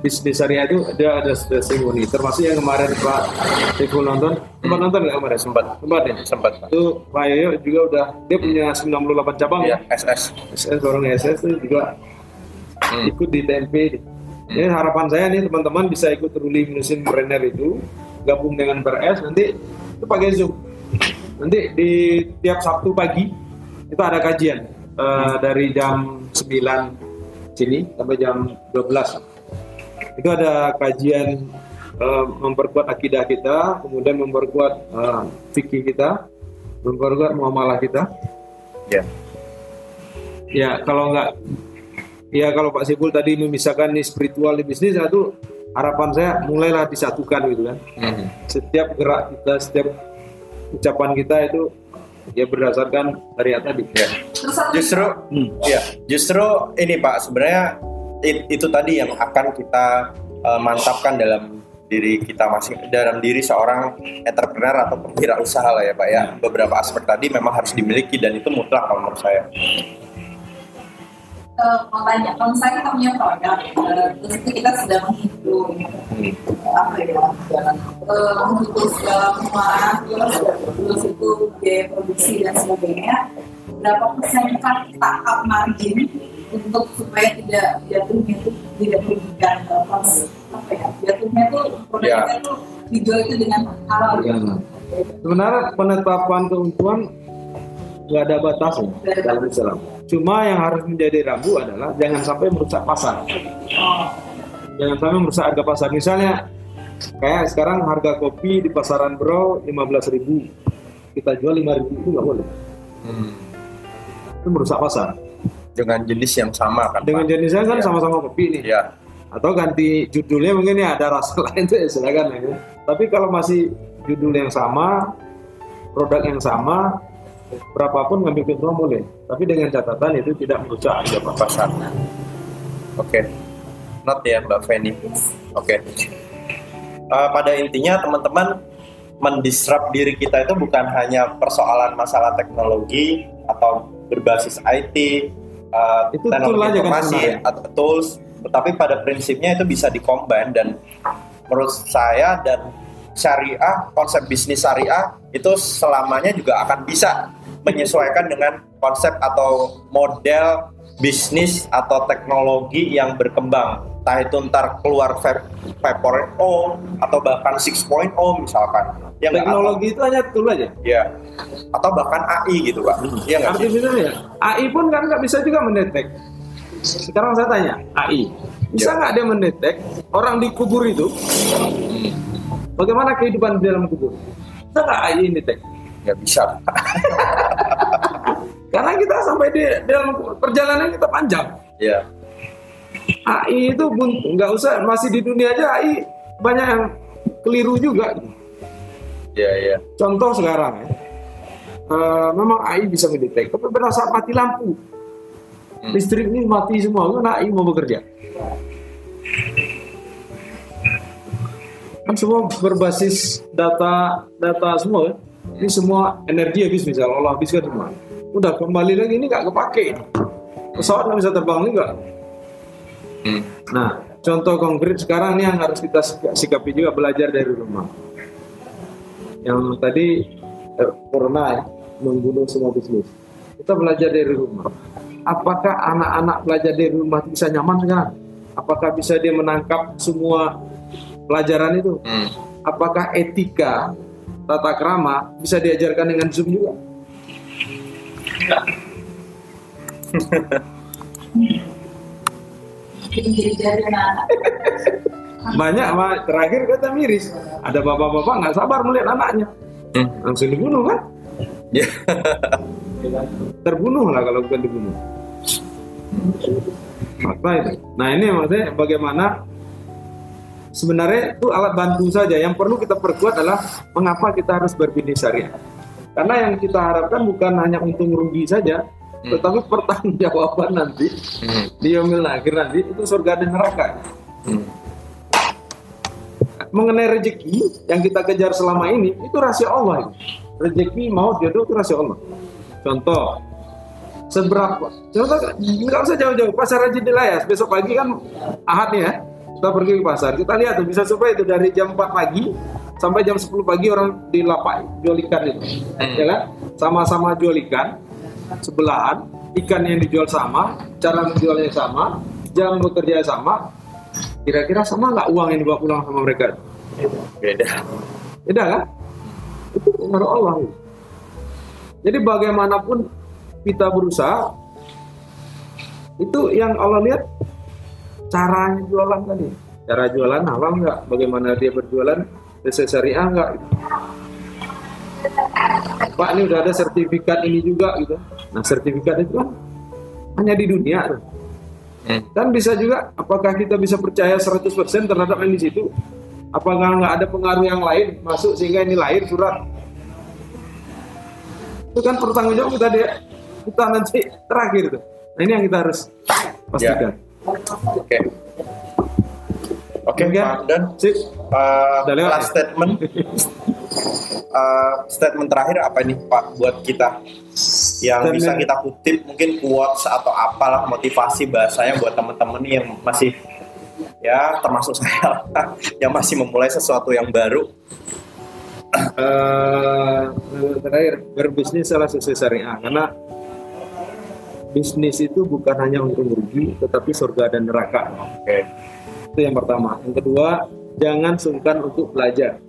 bisnis syariah itu dia ada testimoni termasuk yang kemarin Pak Saiful nonton sempat nonton nggak kemarin Sempat. sempat ya Sempat. Itu Pak Yoyo juga udah dia punya 98 cabang Iya, ya SS. SS orang SS itu juga Hmm. ikut di TMP Jadi harapan saya nih teman-teman bisa ikut Ruli Musim Trainer itu gabung dengan PRS nanti itu pakai Zoom. Nanti di tiap Sabtu pagi itu ada kajian eh, dari jam 9 sini sampai jam 12 itu ada kajian eh, memperkuat akidah kita kemudian memperkuat eh, fikih kita memperkuat muamalah kita. Ya. Ya kalau nggak, ya kalau Pak Sipul tadi memisahkan nih spiritual di bisnis, nah itu harapan saya mulailah disatukan gitu kan. Hmm. Setiap gerak kita, setiap ucapan kita itu ya berdasarkan syariat tadi. Ya. Justru, Hmm. ya, justru ini Pak sebenarnya it- itu tadi yang akan kita eh, mantapkan dalam diri kita masing dalam diri seorang entrepreneur atau penwirausaha lah ya Pak ya. Beberapa aspek tadi memang harus dimiliki dan itu mutlak kalau menurut saya. Eh, mau tanya, kalau misalnya kita punya produk, eh, terus itu kita sedang menghitung Hmm. apa ya, eh, menghitung segala muara, terus, terus itu biaya produksi dan sebagainya, berapa persen kan kita up margin untuk supaya tidak jatuhnya itu tidak merugikan eh, apa ya, jatuhnya itu produk Ya. kita itu dijual itu dengan halal Ya. Sebenarnya penetapan keuntungan nggak ada batasnya dalam Islam. Cuma yang harus menjadi rambu adalah jangan sampai merusak pasar. Jangan sampai merusak harga pasar misalnya kayak sekarang harga kopi di pasaran bro 15.000 kita jual 5.000 itu nggak boleh Hmm. itu merusak pasar Dengan jenis yang sama kan dengan Pak? jenisnya kan Ya. sama-sama kopi nih Ya. atau ganti judulnya mungkin ya ada rasa lain tuh ya silakan ya. tapi kalau masih judul yang sama produk yang sama berapapun ngambil keuntungan boleh tapi dengan catatan itu tidak merusak harga pasar. Oke. Not ya Mbak Feni. Oke. Eh, pada intinya teman-teman mendisrupt diri kita itu bukan hanya persoalan masalah teknologi atau berbasis IT, eh, Itu teknologi aja kan informasi sebenarnya. atau tools, tetapi pada prinsipnya itu bisa dikombin dan menurut saya dan syariah konsep bisnis syariah itu selamanya juga akan bisa menyesuaikan dengan konsep atau model bisnis atau teknologi yang berkembang entah itu ntar keluar vape- 5.0 atau bahkan 6.0 misalkan ya nggak? teknologi itu hanya tool aja Atau- ya atau bahkan AI gitu pak iya nggak sih ya. AI pun kan nggak bisa juga mendetek. Sekarang saya tanya, AI bisa Ya. nggak dia mendetek orang di kubur itu? Bagaimana kehidupan di dalam kubur? Bisa nggak AI mendetek? nggak bisa Karena kita sampai di dalam perjalanan kita panjang. ya AI itu pun nggak usah masih di dunia aja AI banyak yang keliru juga. ya ya Contoh sekarang ya, eh, memang AI bisa mendetek, tapi pada saat mati lampu, Hmm. listrik ini mati semua, kan AI mau bekerja. Kan semua berbasis data data semua, kan? ini semua energi habis misal, Allah habiskan semua. Udah kembali lagi ini nggak kepake, pesawat nggak bisa terbang juga. Hmm. Nah, contoh konkret sekarang ini yang harus kita sik- sikapi juga belajar dari rumah. Yang tadi eh, corona ya, membunuh semua bisnis. Kita belajar dari rumah. Apakah anak-anak belajar dari rumah bisa nyaman sekarang? Apakah bisa dia menangkap semua pelajaran itu? Hmm. Apakah etika, tata krama bisa diajarkan dengan Zoom juga? Banyak, Pak. Terakhir kata miris. Ada bapak-bapak nggak sabar melihat anaknya. Hmm. Langsung dibunuh kan? Ya. terbunuh lah kalau bukan dibunuh. Fakta itu. Nah ini maksudnya bagaimana sebenarnya itu alat bantu saja. Yang perlu kita perkuat adalah mengapa kita harus berbisnis syariah. Karena yang kita harapkan bukan hanya untung rugi saja, tetapi pertanggungjawaban nanti Hmm. di yaumil akhir nanti itu surga dan neraka. Hmm. Mengenai rezeki yang kita kejar selama ini itu rahasia Allah. Rezeki mau jodoh itu rahasia Allah. Contoh, seberapa? Contoh nggak usah jauh-jauh. Pasar Haji Dilayas besok pagi kan ahad nih ya. Kita pergi ke pasar. Kita lihat tuh bisa survei itu dari jam 4 pagi sampai jam 10 pagi orang di lapak jual ikan itu. Ya kan? Sama-sama jual ikan sebelahan ikan yang dijual sama cara menjualnya sama jam bekerja sama. Kira-kira sama nggak uang yang dibawa pulang sama mereka? Beda. Beda kan? Itu pengaruh Allah. Jadi bagaimanapun kita berusaha itu yang Allah lihat caranya jualan tadi? Cara jualan halal nggak? Bagaimana dia berjualan? Sesuai syariah nggak? Pak ini udah ada sertifikat ini juga gitu. Nah sertifikat itu kan hanya di dunia tuh. dan bisa juga apakah kita bisa percaya 100% terhadap yang di situ? Apakah nggak ada pengaruh yang lain masuk sehingga ini lahir surat? Itu kan pertanggung jawab kita dia kita nanti terakhir tuh. Nah ini yang kita harus pastikan oke. Oke. Pak dan sip. Uh, last ya? statement. Uh, statement terakhir apa nih Pak buat kita? Yang Statement- bisa kita kutip mungkin quotes atau apalah motivasi bahasanya buat teman-teman yang masih ya termasuk saya yang masih memulai sesuatu yang baru. Eh, terakhir berbisnis salah sesuai syariah. Karena bisnis itu bukan hanya untung rugi tetapi surga dan neraka. Oke. Itu yang pertama. Yang kedua jangan sungkan untuk belajar.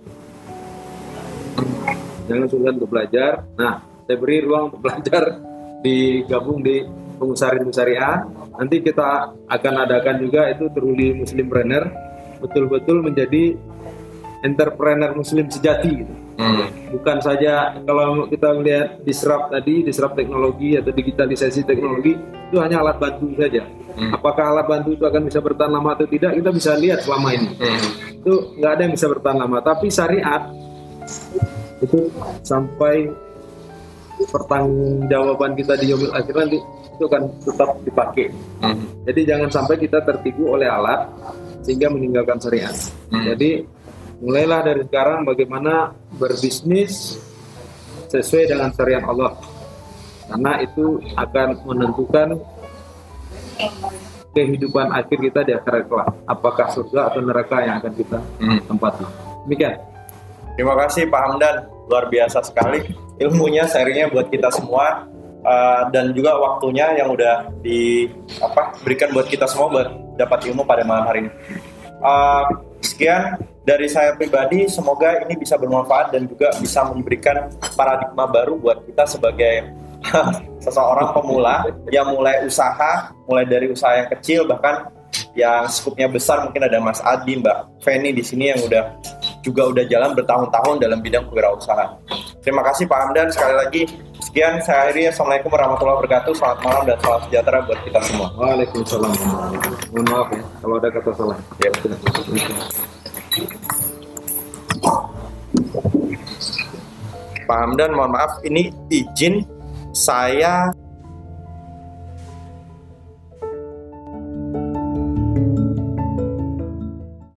Jangan sungkan untuk belajar. Nah saya beri ruang untuk belajar digabung di pengusaha syariah nanti kita akan adakan juga itu Truli Muslim Trainer betul-betul menjadi entrepreneur muslim sejati gitu. Bukan saja kalau kita melihat disrupt tadi disrupt teknologi atau digitalisasi teknologi itu hanya alat bantu saja. Apakah alat bantu itu akan bisa bertahan lama atau tidak kita bisa lihat selama ini. Itu nggak ada yang bisa bertahan lama. Tapi syariat itu sampai pertanggungjawaban kita di yaumil akhir nanti itu akan tetap dipakai. Jadi jangan sampai kita tertipu oleh alat sehingga meninggalkan syariat. Jadi mulailah dari sekarang bagaimana berbisnis sesuai dengan syariat Allah. Karena itu akan menentukan kehidupan akhir kita di akhirat kelak. Apakah surga atau neraka yang akan kita tempati. Demikian. Terima kasih Pak Hamdan, luar biasa sekali ilmunya, sharingnya buat kita semua. Uh, dan juga waktunya yang udah di apa berikan buat kita semua buat dapat ilmu pada malam hari ini. Uh, sekian dari saya pribadi, semoga ini bisa bermanfaat dan juga bisa memberikan paradigma baru buat kita sebagai seseorang pemula yang mulai usaha, mulai dari usaha yang kecil bahkan yang skupnya besar mungkin ada Mas Adi, Mbak Feni di sini yang udah juga udah jalan bertahun-tahun dalam bidang kewirausahaan. Terima kasih Pak Hamdan sekali lagi. Sekian saya akhiri. Assalamualaikum warahmatullahi wabarakatuh. Selamat malam dan salam sejahtera buat kita semua. Waalaikumsalam mohon maaf ya kalau ada kata salah Ya. Pak Hamdan, mohon maaf, ini izin saya